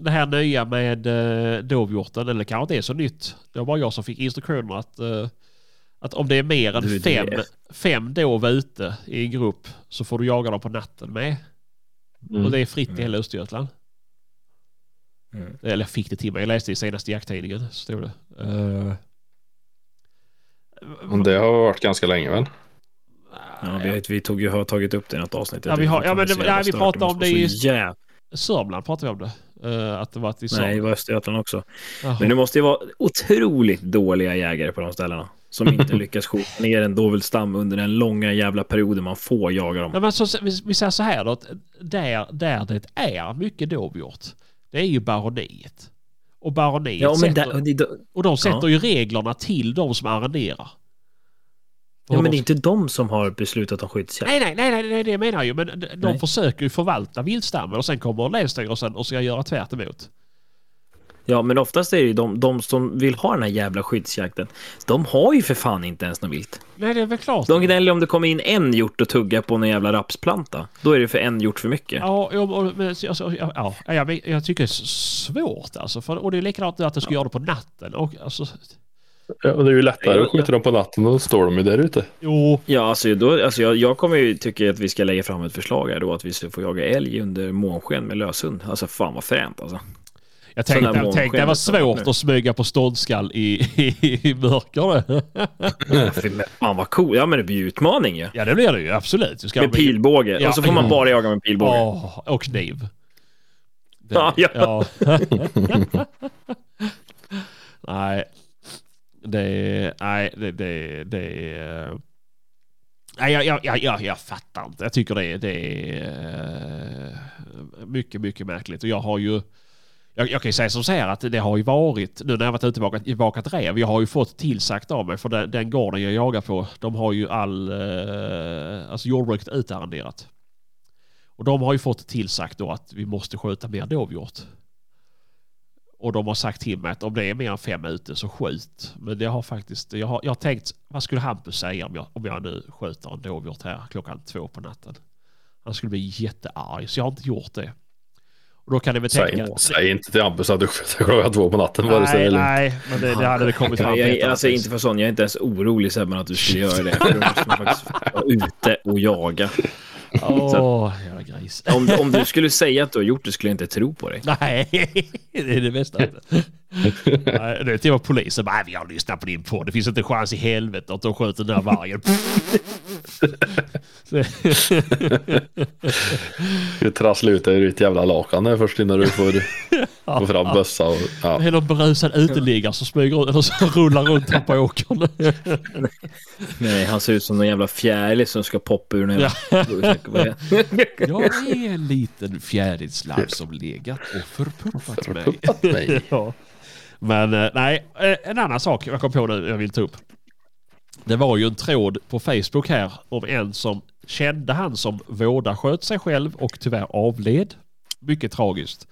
Det här nya med eh, dovhjorten, eller kanske inte är så nytt. Det var bara jag som fick instruktioner att, eh, att om det är mer än Du, det fem, är- fem dov ute i en grupp så får du jaga dem på natten med. Mm. Och det är fritt i hela Östergötland. Mm. Eller jag fick det till mig. Jag läste i senaste jakttidningen. Stod det. Eh, Men det har varit ganska länge väl? Ja, vi, vi tog, ju- har tagit upp det i något avsnitt. Ja, vi har- ja, men det- nej, vi pratade om det i- jävla- Sörmland pratade vi om det. Eh, att det var att i Nej, Sörmland. det var Östergötland också. Jaha. Men det måste ju vara otroligt dåliga jägare på de ställena. Som inte lyckas skjuta ner en dovelstam under den långa jävla perioden man får jaga dem. Nej, men så, vi, vi säger så här då. Att där, där det är mycket dovhjort. Det är ju baroniet. Och baroniet Ja, sätter, där, det, och de sätter ja. ju reglerna till de som arrenderar. ja, men det är inte de som har beslutat om skyddsjakt. Nej, nej, nej, nej, det menar jag ju. Men de, de Nej. försöker ju förvalta viltstammen och sen kommer Länsstyrelsen och ska göra tvärt emot. Ja, men oftast är det ju de, de som vill ha den här jävla skyddsjakten. De har ju för fan inte ens något vilt. Nej, det är väl klart. De gnäller om det kommer in en hjort och tuggar på en jävla rapsplanta. Då är det för en hjort för mycket. Ja, ja, alltså, ja, ja, jag, jag tycker det är svårt alltså. För, och det är likadant att du ska göra det på natten. Och, alltså, Ja, och det är ju lättare Ja, att skjuta dem på natten och då står de ju där ute. jo, Ja, alltså, då, alltså jag, jag kommer ju tycka att vi ska lägga fram ett förslag här då att vi ska få jaga älg under månsken med löshund. Alltså fan vad fränt alltså. Jag tänkte, jag tänkte det var svårt nu. att smyga på ståndskall i, i, i mörker. Ja, fan vad cool. Ja men det blir ju utmaning ju. Ja, det blir det ju. Absolut. Du ska Med pilbåge. Ja. Och så får man bara jaga med pilbåge. Åh, och kniv. Det- Ja, ja. nej. Det. Nej, det... det, det. Nej, jag, jag, jag, jag, fattar inte. Jag tycker det är, det är eh, mycket, mycket märkligt. Och jag har ju... Jag, jag kan ju säga som så här att det har ju varit, nu när jag varit ute och vakat, vakat räv, jag har ju fått tillsagt av mig för den, den gården jag jagar på, de har ju all, eh, alltså jordbruket utarrenderat. Och de har ju fått tillsagt då att vi måste skjuta mer dovhjort. Och de har sagt till mig att om det är mer än fem ute så skjut. Men det har faktiskt, jag har, jag har tänkt, vad skulle Hampus säga om jag, om jag nu skjuter en dovhjort här klockan två på natten? Han skulle bli jättearg, så jag har inte gjort det. Och då kan ni väl tänka... Säg, säg inte till Hampus att du skjuter klockan två på natten. Nej, eller. nej, men det, det hade det kommit fram Jag, jag, alltså inte för sån, jag är inte ens orolig Sebben att du skulle göra det. För då måste man faktiskt vara ute och jaga. Jävla gris. Om, om du skulle säga att du har gjort det skulle jag inte tro på dig. Nej, det är det bästa. Det är till och med polisen bara, "Nej, vi har lyssnat på din podd. Det finns inte en chans i helvete att de skjuter den där vargen. Du trasslar ut dig ur ditt jävla lakan där först innan du får få fram bössa. Och, ja. Det är någon berusad uteliggare som smyger ut eller som rullar runt här på åkern. Nej, han ser ut som någon jävla fjäril som ska poppa ur den. Ja. Jag är en liten fjärilslav som legat och förpuppat mig. Puppat mig. Ja. Men eh, nej, eh, en annan sak jag kom på nu jag vill ta upp. Det var ju en tråd på Facebook här om en som kände han som vårdasköt sig själv och tyvärr avled. Mycket tragiskt.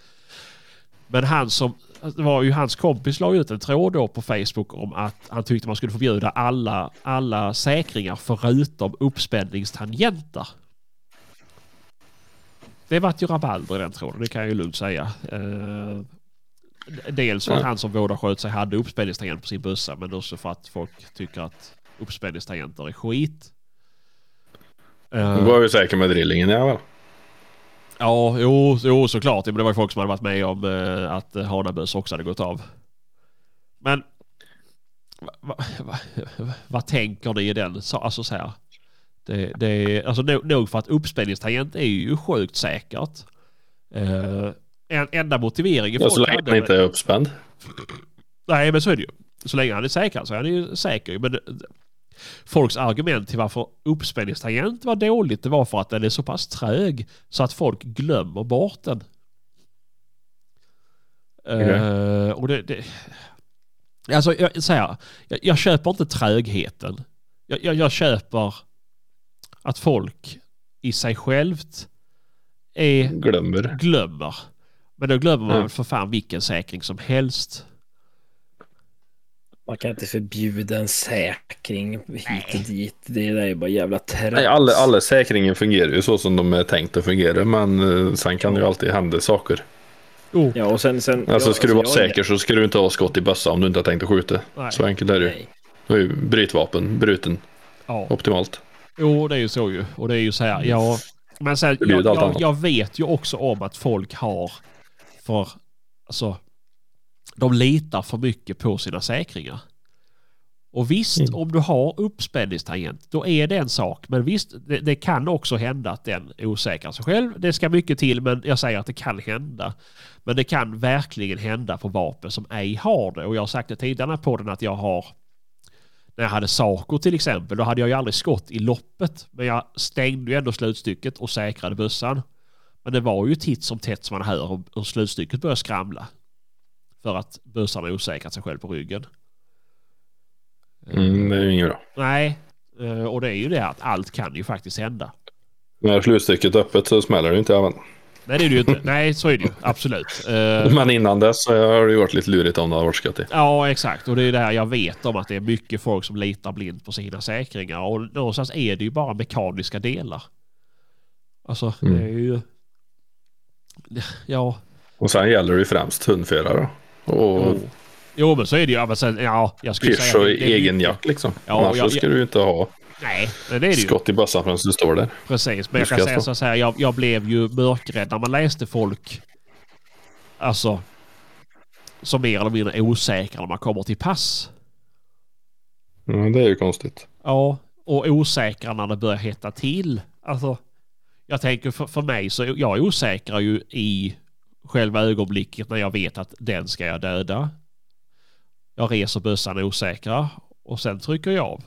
Men han som, det var ju hans kompis la ut en tråd då på Facebook om att han tyckte man skulle förbjuda alla, alla säkringar förutom uppspänningstangenter. Det vart ju rabalder i den tråden, det kan jag ju lugnt säga. Eh, Dels för att han som vårdasköt sig hade uppspänningstangent på sin bössa men också för att folk tycker att uppspänningstangenter är skit. Du var ju säker med drillingen ja väl? Ja, jo, jo såklart. Men det var ju folk som hade varit med om eh, att eh, Hanabös också hade gått av. Men va, va, va, vad tänker ni i den? Så, alltså så här. Det, det är, alltså nog, nog för att uppspänningstangent är ju sjukt säkert. Eh, en, enda motiveringen Ja, så länge med- inte är uppspänd. Nej, men så är det ju. Så länge han är säkrad så är han ju säker. Men folks argument till varför uppspänningstangent var dåligt det var för att den är så pass trög så att folk glömmer bort den. Eh, och det, det, alltså, jag, så här, jag, jag köper inte trögheten. Jag, jag, jag köper att folk i sig självt är Glömmer. glömmer. Men då glömmer man Mm. för fan vilken säkring som helst. Man kan inte förbjuda en säkring hit och dit. Det där är bara jävla trams. Nej, alla, alla säkringen fungerar ju så som de är tänkt att fungera. Men eh, sen kan det ju alltid hända saker. Oh, Ja, och sen... sen Alltså ja, ska du vara jag- säker så ska du inte ha skott i bössa om du inte har tänkt att skjuta. nej. Så enkelt är det ju. Nej. Då är ju brytvapen bruten Ja. optimalt. Jo, det är ju så ju. Och det är ju så här, ja... Men sen, jag, jag, jag vet ju också om att folk har för... Alltså... De litar för mycket på sina säkringar. Och visst, Mm. om du har uppspänningstangent, då är det en sak. Men visst, det, det kan också hända att den osäkrar sig själv. Det ska mycket till, men jag säger att det kan hända. Men det kan verkligen hända på vapen som ej har det. Och jag har sagt det tidigare på den att jag har när jag hade Saco till exempel, då hade jag ju aldrig skott i loppet. Men jag stängde ju ändå slutstycket och säkrade bössan. Men det var ju titt som tätt som man hör och slutstycket börjar skramla. För att bössan har osäkrat sig själv på ryggen. Mm, det är ju inget bra. Nej, eh, och det är ju det att allt kan ju faktiskt hända. När slutstycket är öppet så smäller det inte även. Nej, det är det ju inte. Nej, så är det ju. Absolut. Eh, Men innan dess så har det ju varit lite lurigt om det hade varit i. Ja, exakt. Och det är det här jag vet om att det är mycket folk som litar blint på sina säkringar. Och någonstans är det ju bara mekaniska delar. Alltså, Mm. det är ju... Ja, Och sen gäller det ju främst hundförare. Och jo. Jo, men så är det ju. Ja, sen, ja, jag skulle pysch säga... och egen jakt liksom. Ja, Annars jag- så ska du ju inte ha Nej, det är det ju. skott i bössan förrän du står där. Precis, men jag kan säga så här. Jag, jag blev ju mörkrädd när man läste folk. Alltså. Som mer eller mindre osäkra när man kommer till pass. Mm, det är ju konstigt. Ja, och osäkra när det börjar hetta till. Alltså, jag tänker för, för mig så jag är osäker ju i själva ögonblicket när jag vet att den ska jag döda. Jag reser bössan osäkra och sen trycker jag av.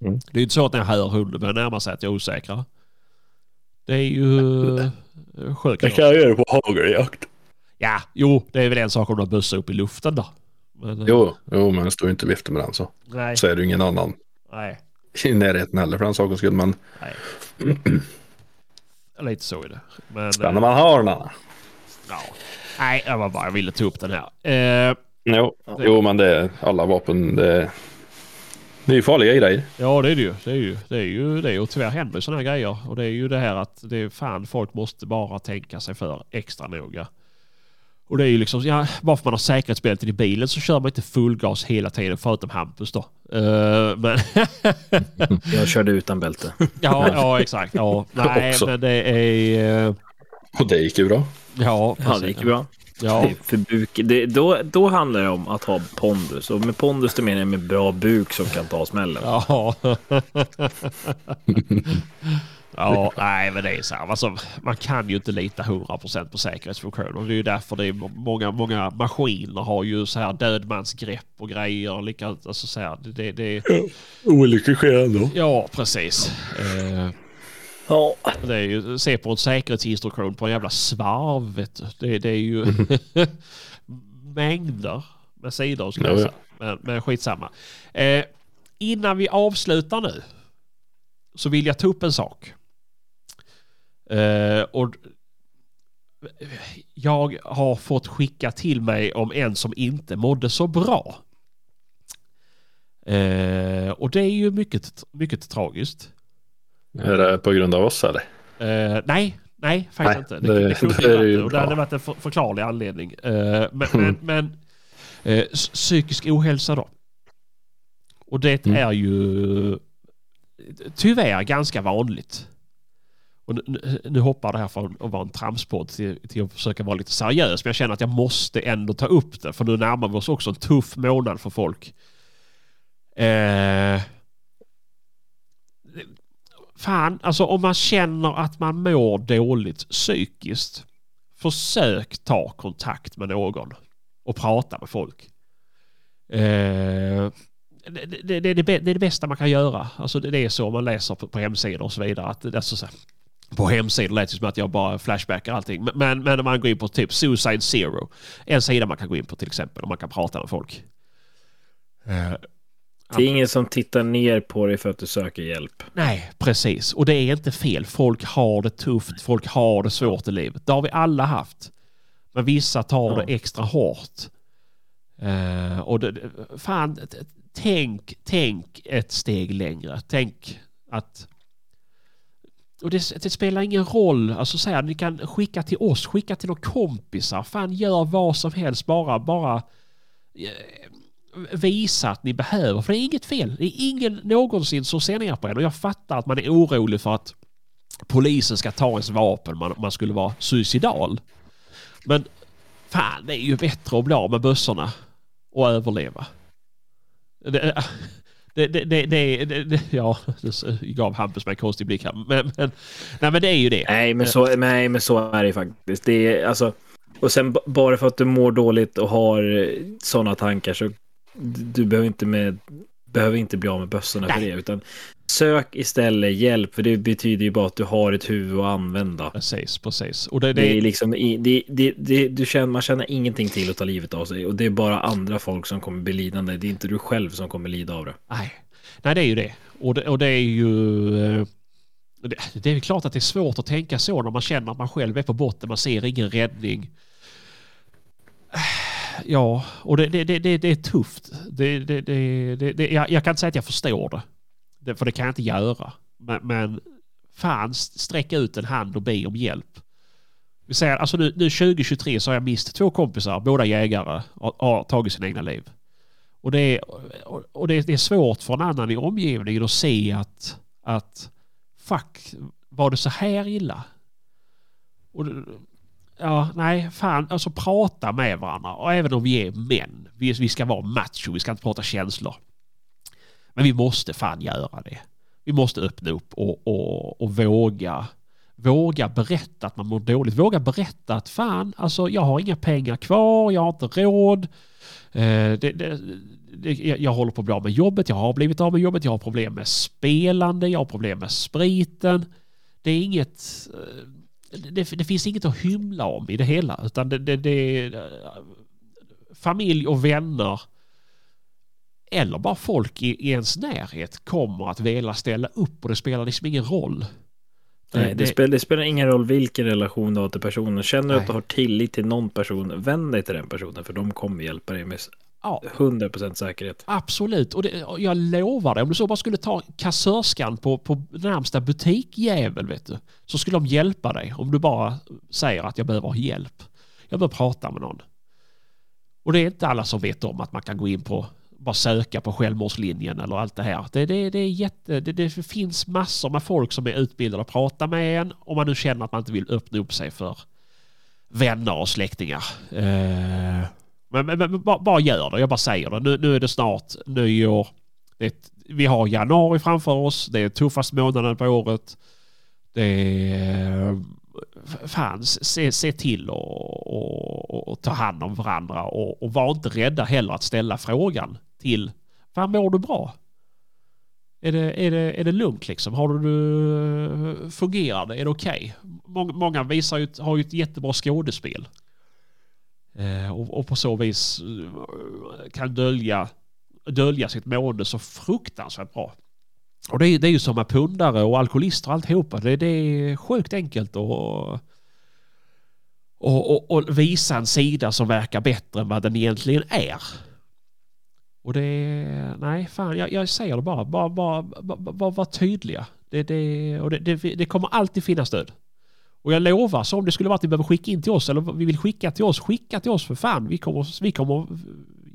Mm. Det är inte så att när jag hör hunden börja närma sig att jag är osäkra. Det är ju eh, sjukt. jag göra på hageljakt. Ja, jo, det är väl en sak om du har bössa upp i luften då. Men, eh, Jo, jo, men står ju inte vifta med den så. Nej, Så är det ju ingen annan nej, i närheten heller för den sakens skull. Men nej. Lite så är det. Men, spänner man hörnan. Ja. Nej, jag var bara jag ville ta upp den här. Eh, Jo, jo, men det är alla vapen. Det det är ju farliga grejer. ja, det är det ju. Det är ju det. Är ju, det är ju och tyvärr händer sådana här grejer. Och det är ju det här att det är fan folk måste bara tänka sig för extra noga. Och det är ju liksom, ja, bara för man har säkerhetsbältet i bilen så kör man inte full gas hela tiden förutom Hampus då. Eh, men Jag körde utan bälte. ja, ja, exakt. Ja, nej, Också. men det är... eh, Och det gick ju bra. Ja, Ja, det gick bra. Ja, för buk, det, då, då handlar det om att ha pondus. Och med pondus det menar jag med bra buk som kan ta smällen. Ja. ja, nej men det är så här. Alltså, man kan ju inte lita 100% på säkerhetsfunktioner. Det är ju därför det är många, många maskiner har ju så här dödmansgrepp och grejer. Lika, alltså så här, det, det, Olyckor sker ändå. ja, precis. Eh, Ja. det är ju, se på en säkerhetsinstruktion på en jävla svarv. Vet du. Det, det är ju mängder med sidor. Ska jag Ja, säga. Men, men skitsamma. Eh, innan vi avslutar nu så vill jag ta upp en sak. Eh, och jag har fått skicka till mig om en som inte mådde så bra. Eh, och det är ju mycket, mycket tragiskt. Är det på grund av oss eller? Eh, nej, nej faktiskt Nej, inte. Det, det- det, det det. Och det hade varit en för, förklarlig anledning. Men men, Mm. men s- psykisk ohälsa då. Och det Mm. är ju tyvärr ganska vanligt. Och nu, nu, hoppar det här från att vara en tramspodd till, till att försöka vara lite seriös. Men jag känner att jag måste ändå ta upp det. För nu närmar vi oss också en tuff månad för folk. Eh, fan, alltså om man känner att man mår dåligt psykiskt. Försök ta kontakt med någon och prata med folk. Eh, det, det, det, är det, är det bästa man kan göra. Alltså det, det är så man läser på, på hemsidor och så vidare. Att, det, alltså, så här, på hemsidor lät det som att jag bara flashbackar allting. Men, men, men om man går in på typ Suicide Zero. En sida man kan gå in på till exempel. Och man kan prata med folk. Eh, Det är ingen som tittar ner på dig för att du söker hjälp. Nej, precis. Och det är inte fel. Folk har det tufft. Folk har det svårt i livet. Det har vi alla haft. Men vissa tar det extra hårt. Eh, och det, fan, tänk, tänk ett steg längre. Tänk att... Och det, det spelar ingen roll. Alltså så här, ni kan skicka till oss, skicka till några kompisar. Fan, gör vad som helst. Bara, bara eh, visa att ni behöver. För det är inget fel. Det är ingen någonsin som ser ner på en. Och jag fattar att man är orolig för att polisen ska ta ens vapen. Man, man skulle vara suicidal. Men fan, det är ju bättre att bli av med bössorna och överleva. Det, eh, det, det, det, det, det, ja, nu gav Hampus mig en konstig blick här. Men, men, nej, men det är ju det. Nej, men så, nej, men så är det faktiskt. Det är, alltså, och sen bara för att du mår dåligt och har sådana tankar så du behöver inte, med, behöver inte bli av med bössorna för det. Utan sök istället hjälp, för det betyder ju bara att du har ett huvud att använda. Precis, precis. Och det, Det är det, liksom, i- det, det, det, du känner, man känner ingenting till att ta livet av sig och det är bara andra folk som kommer bli lidande. Det är inte du själv som kommer lida av det. nej. nej, det är ju det. Och det, och det är ju... eh, Det, är ju klart att det är svårt att tänka så när man känner att man själv är på botten. Man ser ingen räddning. Ja, och det, det, det, det, är tufft. Det, det, det, det, det, jag, jag kan inte säga att jag förstår det. det. För det kan jag inte göra. Men, men fan, sträcka ut en hand och be om hjälp. Vi säger, alltså nu, nu 2023 så har jag mist två kompisar, båda jägare, och har tagit sina egna liv. Och det är, och- det är, det är svårt för en annan i omgivningen att se att, att fuck, var det så här illa? Och, ja, nej, fan, alltså prata med varandra. Och även om vi är män, vi, vi ska vara macho, vi ska inte prata känslor. Men vi måste fan göra det. Vi måste öppna upp och, och, och våga Våga berätta att man mår dåligt. Våga berätta att fan, alltså jag har inga pengar kvar, jag har inte råd. Eh, det, det, det, jag jag håller på att bli av med jobbet, jag har blivit av med jobbet, jag har problem med spelande, jag har problem med spriten. Det är inget... Eh, eh, Det, det finns inget att hymla om i det hela, utan det... det, det familj och vänner eller bara folk i, i ens närhet kommer att vilja ställa upp och det spelar liksom ingen roll. Nej, det, Spelar, det spelar ingen roll vilken relation du har till personen. Känner du att du har tillit till någon person, vänd dig till den personen för de kommer hjälpa dig med ja, 100% säkerhet. Absolut, och, det, jag lovar dig, om du så bara skulle ta kassörskan på, på närmsta butikjävel, vet du, så skulle de hjälpa dig om du bara säger att jag behöver hjälp. Jag behöver prata med någon. Och det är inte alla som vet om att man kan gå in på, bara söka på självmordslinjen eller allt det här. Det, det, det, är jätte, det, det finns massor med folk som är utbildade att prata med en om man nu känner att man inte vill öppna upp sig för vänner och släktingar. Eh, men, men, men bara, bara gör det, jag bara säger det. Nu, nu är det snart nyår. Det ett- vi har januari framför oss. Det är tuffaste månaden på året. Det är... Fan, se, se till och, och, och ta hand om varandra och, och var inte rädda heller att ställa frågan till Fan, mår du bra? Är det, är det, är det lugnt liksom? Har du, eh, fungerar det? Är det okej? Många, många visar ju, har ju ett jättebra skådespel. Eh, och, och på så vis eh, kan dölja, dölja sitt mående så fruktansvärt bra. Och det är, det är ju som med pundare och alkoholister och alltihopa. Det, det är sjukt enkelt att och, och, och visa en sida som verkar bättre än vad den egentligen är. Och det är, nej fan, jag, jag säger det bara, bara, bara, bara, bara var tydliga. Det, det, och det, det, det kommer alltid finnas stöd. Och jag lovar, så om det skulle vara att ni behöver skicka in till oss eller vi vill skicka till oss, skicka till oss för fan. Vi kommer, vi kommer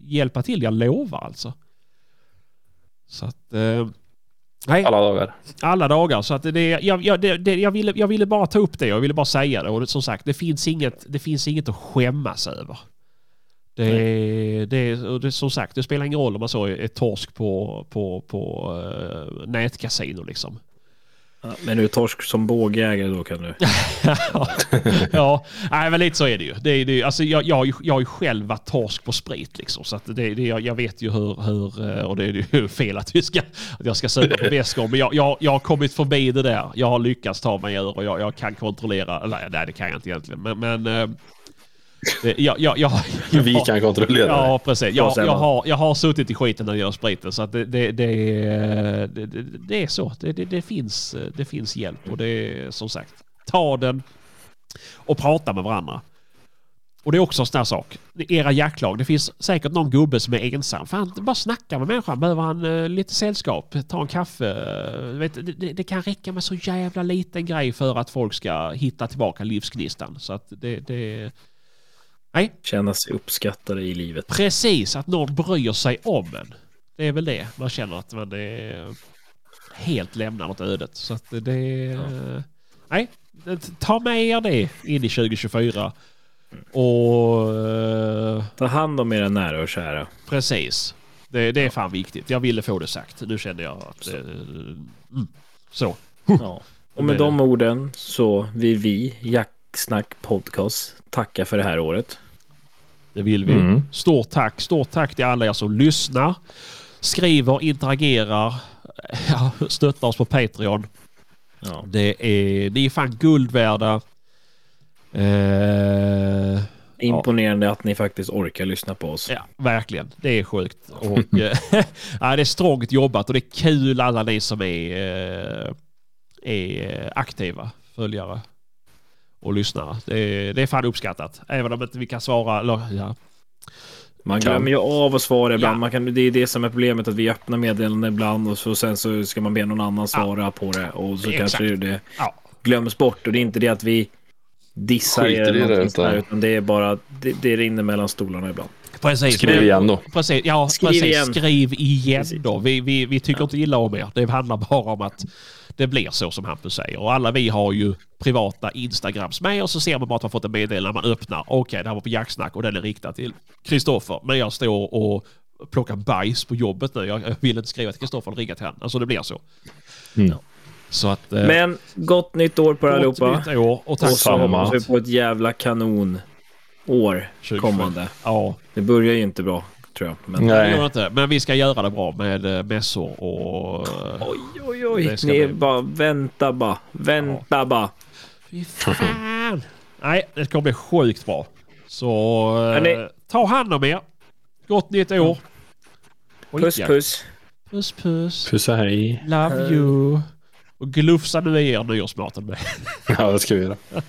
hjälpa till, jag lovar alltså. Så att... Eh, nej, Alla dagar. alla dagar. Så att det, jag, jag, det, det, jag, ville, jag ville bara ta upp det. Jag ville bara säga det. Och som sagt, det finns inget, det finns inget att skämmas över. Det, det, och det, som sagt, det spelar ingen roll om man så är, är torsk på, på, på uh, nätkasino liksom. Men du är torsk som bågjägare då kan du. ja, nej, men lite så är det ju. Det, är- det, är- alltså, jag, jag, har ju- jag har ju själv varit torsk på sprit liksom. Så att det, det, jag, jag vet ju hur, hur, eh, och det är ju fel att, vi ska, att jag ska suga på väskor. Men jag, jag, jag har kommit förbi det där. Jag har lyckats ta mig ur och jag, jag kan kontrollera. Nej, nej, det kan jag inte egentligen. Men, men eh, det, jag, jag, jag, jag, Vi kan kontrollera det. Ja, precis. Jag, jag, har, jag har suttit i skiten när det gäller spriten. Så att det, det, det, är- det, det, är så. Det, det, finns, det finns hjälp. Och det är som sagt, ta den och prata med varandra. Och det är också en sån här sak. Era jaktlag, det finns säkert någon gubbe som är ensam. Fan, bara snacka med människan. Behöver han uh, lite sällskap? Ta en kaffe? Uh, vet, det, det, det, kan räcka med så jävla liten grej för att folk ska hitta tillbaka livsgnistan. Så att det... det... Nej. Känna sig uppskattade i livet. Precis, att någon bryr sig om en. Det är väl det. Man känner att man är helt lämnar åt ödet. Så att det... Ja. Nej, ta med er det in i 2024. Och... Uh, Ta hand om era nära och kära. Precis. Det, det är fan viktigt. Jag ville få det sagt. Nu kände jag att... Uh, mm, så. Ja. Och med de orden så vill vi, Jacksnack Podcast, tacka för det här året. Det vill vi. Mm. Stort tack. Stort tack till alla er som lyssnar, skriver, interagerar, stöttar oss på Patreon. Ja. Det är, ni är fan guld värda. Eh, Imponerande ja. att ni faktiskt orkar lyssna på oss. Ja, verkligen. Det är sjukt. Och, eh, ja, det är strångt jobbat och det är kul alla ni som är, eh, är aktiva följare och lyssnare. Det är, det är fan uppskattat. Även om inte vi kan svara. Eller, ja. Man glömmer ju av att svara ibland. Ja. Man kan, det är det som är problemet att vi öppnar meddelanden ibland och så, sen så ska man be någon annan svara ja. på det och så Exakt. kanske det ja. glöms bort. Och det är inte det att vi dissar er eller det, utan... utan det är bara det, det rinner mellan stolarna ibland. Precis. Skriv igen då. Precis, ja, Skriv precis. igen. Skriv igen då. Vi, vi, vi tycker ja. inte illa om er. Det handlar bara om att det blir så som Hampus säger. Och alla vi har ju privata Instagrams med och så ser man bara att man fått en meddelande när man öppnar. Okej, okay, det här var på jaktsnack och den är riktad till Kristoffer. Men jag står och plockar bajs på jobbet nu. Jag vill inte skriva till Kristoffer och ringa till honom. Alltså det blir så. Mm. Så att, eh, Men gott nytt år på er allihopa. Gott nytt år och tack och så hoppas vi på ett jävla kanon år kommande. Ja. Det börjar ju inte bra tror jag. Men, Nej. inte. men vi ska göra det bra med eh, mässor och... Eh, oj, oj, oj. Ni bli... bara vänta bara. Vänta ja. bara. Fy fan. Nej, det kommer bli sjukt bra. Så eh, ta hand om er. Gott nytt år. Puss, puss. Puss, puss. Puss och hej. Love you. Och glufsa nu i er nyårsmaten med. ja, det ska vi göra.